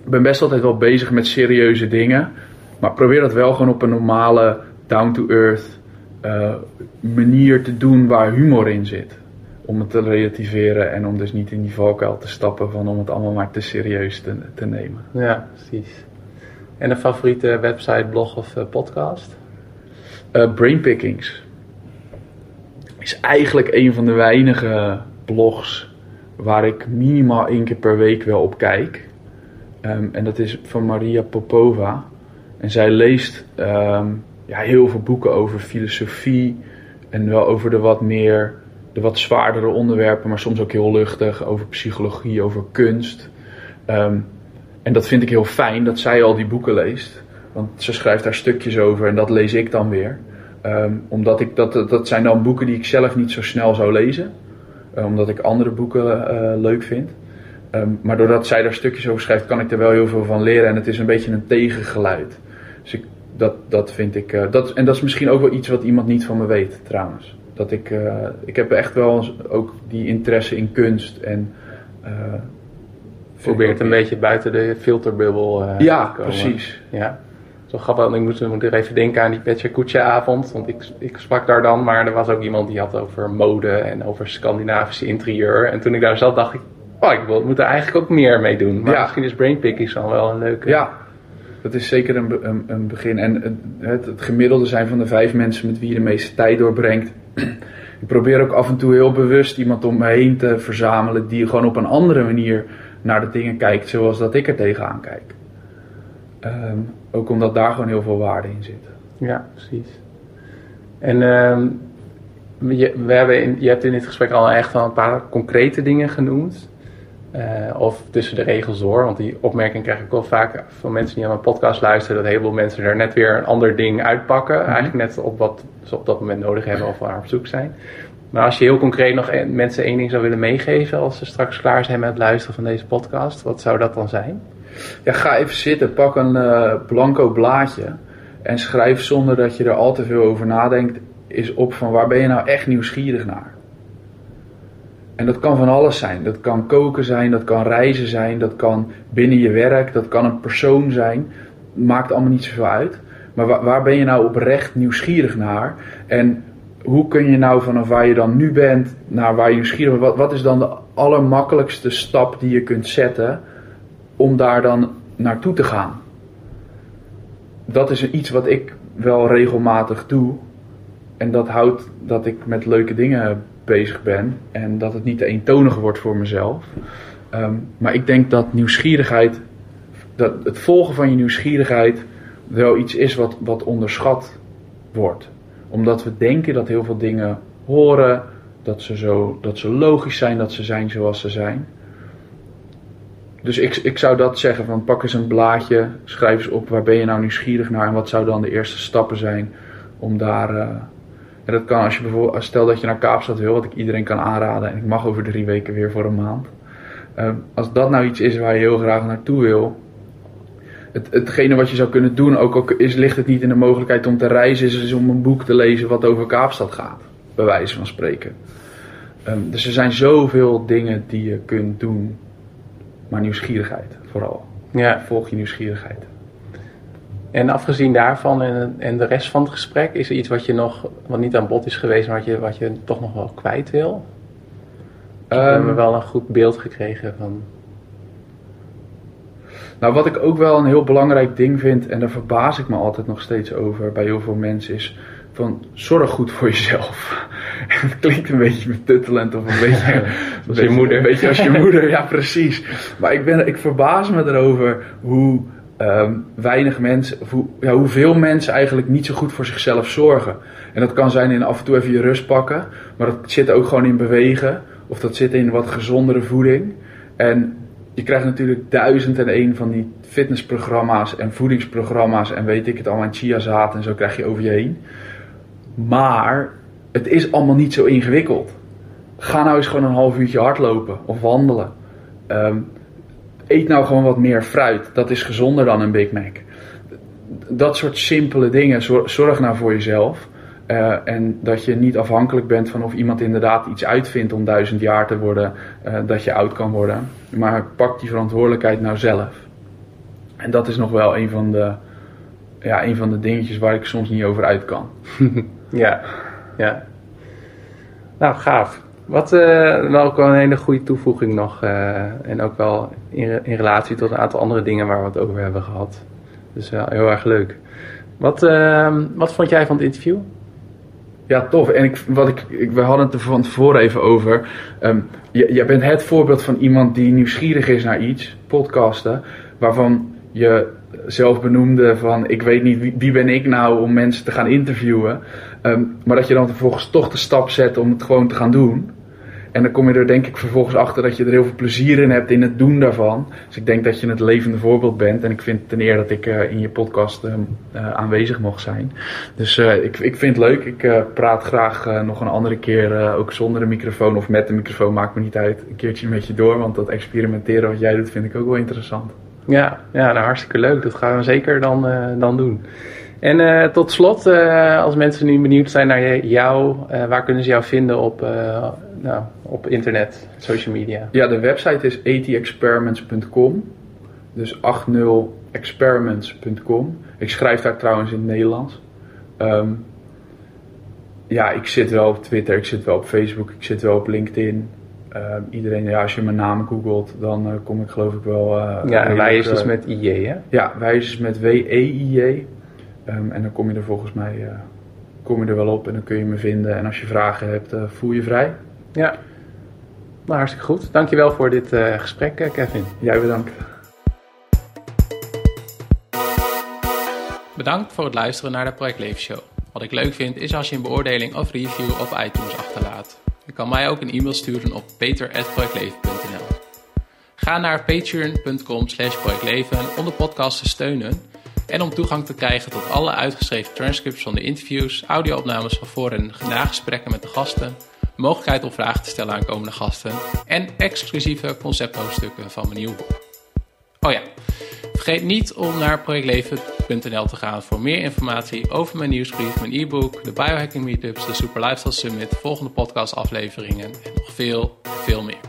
Ik ben best altijd wel bezig met serieuze dingen. Maar probeer dat wel gewoon op een normale, down-to-earth eh, manier te doen waar humor in zit. Om het te relativeren en om dus niet in die valkuil te stappen van om het allemaal maar te serieus te, te nemen. Ja, precies. En een favoriete website, blog of eh, podcast? Eh, Brainpickings is eigenlijk een van de weinige blogs waar ik minimaal één keer per week wel op kijk. Ehm, en dat is van Maria Popova. En zij leest ehm, ja, heel veel boeken over filosofie en wel over de wat meer, de wat zwaardere onderwerpen, maar soms ook heel luchtig, over psychologie, over kunst. Ehm, en dat vind ik heel fijn dat zij al die boeken leest. Want ze schrijft daar stukjes over en dat lees ik dan weer. Ehm, omdat ik dat, dat zijn dan boeken die ik zelf niet zo snel zou lezen. Eh, omdat ik andere boeken eh, leuk vind. Ehm, maar doordat zij daar stukjes over schrijft, kan ik er wel heel veel van leren. En het is een beetje een tegengeluid. Dus ik, dat, dat vind ik. eh, dat, en dat is misschien ook wel iets wat iemand niet van me weet, trouwens. Dat ik, ik heb echt wel ook die interesse in kunst. En, vind Probeer ik het een beetje buiten de filterbubbel eh, Ja, te komen. precies. Ja. Zo grappig, want ik moet, moet er even denken aan die Koetje avond. Want ik, ik sprak daar dan, maar er was ook iemand die had over mode en over Scandinavische interieur. En toen ik daar zat, dacht ik, oh, ik wil, moet er eigenlijk ook meer mee doen. Maar Ja. misschien is brainpicking dan wel een leuke. Ja, dat is zeker een, een, een begin. En het, het gemiddelde zijn van de vijf mensen met wie je de meeste tijd doorbrengt. Ik probeer ook af en toe heel bewust iemand om me heen te verzamelen die gewoon op een andere manier naar de dingen kijkt, zoals dat ik er tegenaan kijk. Ehm, ook omdat daar gewoon heel veel waarde in zit. Ja, precies. En ehm, je, we hebben in, je hebt in dit gesprek al echt wel een paar concrete dingen genoemd. Eh, of tussen de regels door, want die opmerking krijg ik wel vaak van mensen die aan mijn podcast luisteren, dat een heleboel mensen er net weer een ander ding uitpakken. Eigenlijk net op wat ze op dat moment nodig hebben of waar op zoek zijn. Maar als je heel concreet nog een- mensen één ding zou willen meegeven als ze straks klaar zijn met het luisteren van deze podcast, wat zou dat dan zijn? Ja, ga even zitten, pak een eh, blanco blaadje en schrijf zonder dat je er al te veel over nadenkt, is op van waar ben je nou echt nieuwsgierig naar? En dat kan van alles zijn. Dat kan koken zijn, dat kan reizen zijn, dat kan binnen je werk, dat kan een persoon zijn. Maakt allemaal niet zoveel uit. Maar waar, waar ben je nou oprecht nieuwsgierig naar? En hoe kun je nou vanaf waar je dan nu bent naar waar je nieuwsgierig bent? Wat, wat is dan de allermakkelijkste stap die je kunt zetten om daar dan naartoe te gaan? Dat is iets wat ik wel regelmatig doe. En dat houdt dat ik met leuke dingen bezig ben. En dat het niet te eentonig wordt voor mezelf. Ehm, maar ik denk dat nieuwsgierigheid, dat het volgen van je nieuwsgierigheid wel iets is wat, wat onderschat wordt. Omdat we denken dat heel veel dingen horen, dat ze, zo, dat ze logisch zijn, dat ze zijn zoals ze zijn. Dus ik, ik zou dat zeggen, van pak eens een blaadje, schrijf eens op waar ben je nou nieuwsgierig naar en wat zou dan de eerste stappen zijn om daar... eh, en dat kan als je bijvoorbeeld, stel dat je naar Kaapstad wil, wat ik iedereen kan aanraden en ik mag over drie weken weer voor een maand. Ehm, als dat nou iets is waar je heel graag naartoe wil, het, hetgene wat je zou kunnen doen, ook al is, ligt het niet in de mogelijkheid om te reizen, is, is om een boek te lezen wat over Kaapstad gaat, bij wijze van spreken. Ehm, dus er zijn zoveel dingen die je kunt doen, maar nieuwsgierigheid vooral. Ja, Volg je nieuwsgierigheid. En afgezien daarvan en, en de rest van het gesprek, is er iets wat je nog, wat niet aan bod is geweest, maar wat je, wat je toch nog wel kwijt wil? we Ehm, hebben wel een goed beeld gekregen van. Nou, wat ik ook wel een heel belangrijk ding vind, en daar verbaas ik me altijd nog steeds over bij heel veel mensen, is van zorg goed voor jezelf. Het klinkt een beetje betuttelend of een beetje. Als je moeder. Een beetje als je moeder, ja, precies. Maar ik, ben, ik verbaas me erover hoe ehm, weinig mensen, of hoe, ja, hoeveel mensen eigenlijk niet zo goed voor zichzelf zorgen. En dat kan zijn in af en toe even je rust pakken, maar dat zit ook gewoon in bewegen, of dat zit in wat gezondere voeding. En je krijgt natuurlijk duizend en één van die fitnessprogramma's en voedingsprogramma's en weet ik het allemaal, en chiazaad en zo krijg je over je heen. Maar het is allemaal niet zo ingewikkeld. Ga nou eens gewoon een half uurtje hardlopen of wandelen. Ehm, eet nou gewoon wat meer fruit. Dat is gezonder dan een Big Mac. Dat soort simpele dingen. Zorg nou voor jezelf. Uh, en dat je niet afhankelijk bent van of iemand inderdaad iets uitvindt om duizend jaar te worden, uh, dat je oud kan worden. Maar pak die verantwoordelijkheid nou zelf. En dat is nog wel een van de, ja, een van de dingetjes waar ik soms niet over uit kan. ja, ja. Nou, gaaf. Wat uh, ook wel een hele goede toevoeging nog. en ook wel in, in relatie tot een aantal andere dingen waar we het over hebben gehad. Dus heel erg leuk. Wat, wat vond jij van het interview? Ja, tof. En ik, wat ik, ik, we hadden het er van tevoren even over. Um, jij bent het voorbeeld van iemand die nieuwsgierig is naar iets, podcasten, waarvan je zelf benoemde van ik weet niet wie, wie ben ik nou om mensen te gaan interviewen. Um, maar dat je dan vervolgens toch de stap zet om het gewoon te gaan doen. En dan kom je er denk ik vervolgens achter dat je er heel veel plezier in hebt in het doen daarvan. Dus ik denk dat je het levende voorbeeld bent. En ik vind ten eer dat ik uh, in je podcast uh, aanwezig mocht zijn. Dus uh, ik, ik vind het leuk. Ik praat graag nog een andere keer, ook zonder een microfoon of met een microfoon, maakt me niet uit. Een keertje met je door, want dat experimenteren wat jij doet vind ik ook wel interessant. Ja, ja nou, hartstikke leuk. Dat gaan we zeker dan, dan doen. En uh, tot slot, uh, als mensen nu benieuwd zijn naar jou, uh, waar kunnen ze jou vinden op, nou, op internet, social media? Ja, de website is 80experiments.com. Dus 80experiments.com. Ik schrijf daar trouwens in het Nederlands. Um, ja, ik zit wel op Twitter, ik zit wel op Facebook, ik zit wel op LinkedIn. Uh, iedereen, ja, als je mijn naam googelt, dan kom ik geloof ik wel. Ja, wij is dus met IJ, hè? Ja, wij is dus met W-E-I-J. Um, en dan kom je er volgens mij kom je er wel op en dan kun je me vinden. En als je vragen hebt, voel je vrij. Ja, nou hartstikke goed. Dankjewel voor dit gesprek, Kevin. Jij bedankt. Bedankt voor het luisteren naar de Project Leef Show. Wat ik leuk vind is als je een beoordeling of review op iTunes achterlaat. Je kan mij ook een e-mail sturen op peter.projectleven.nl Ga naar patreon.com slash projectleven om de podcast te steunen en om toegang te krijgen tot alle uitgeschreven transcripts van de interviews, audio-opnames van voor- en nagesprekken met de gasten, mogelijkheid om vragen te stellen aan komende gasten en exclusieve concepthoofdstukken van mijn nieuwe boek. Oh ja, vergeet niet om naar projectleven.nl te gaan voor meer informatie over mijn nieuwsbrief, mijn e-book, de biohacking meetups, de Super Lifestyle Summit, volgende podcastafleveringen en nog veel, veel meer.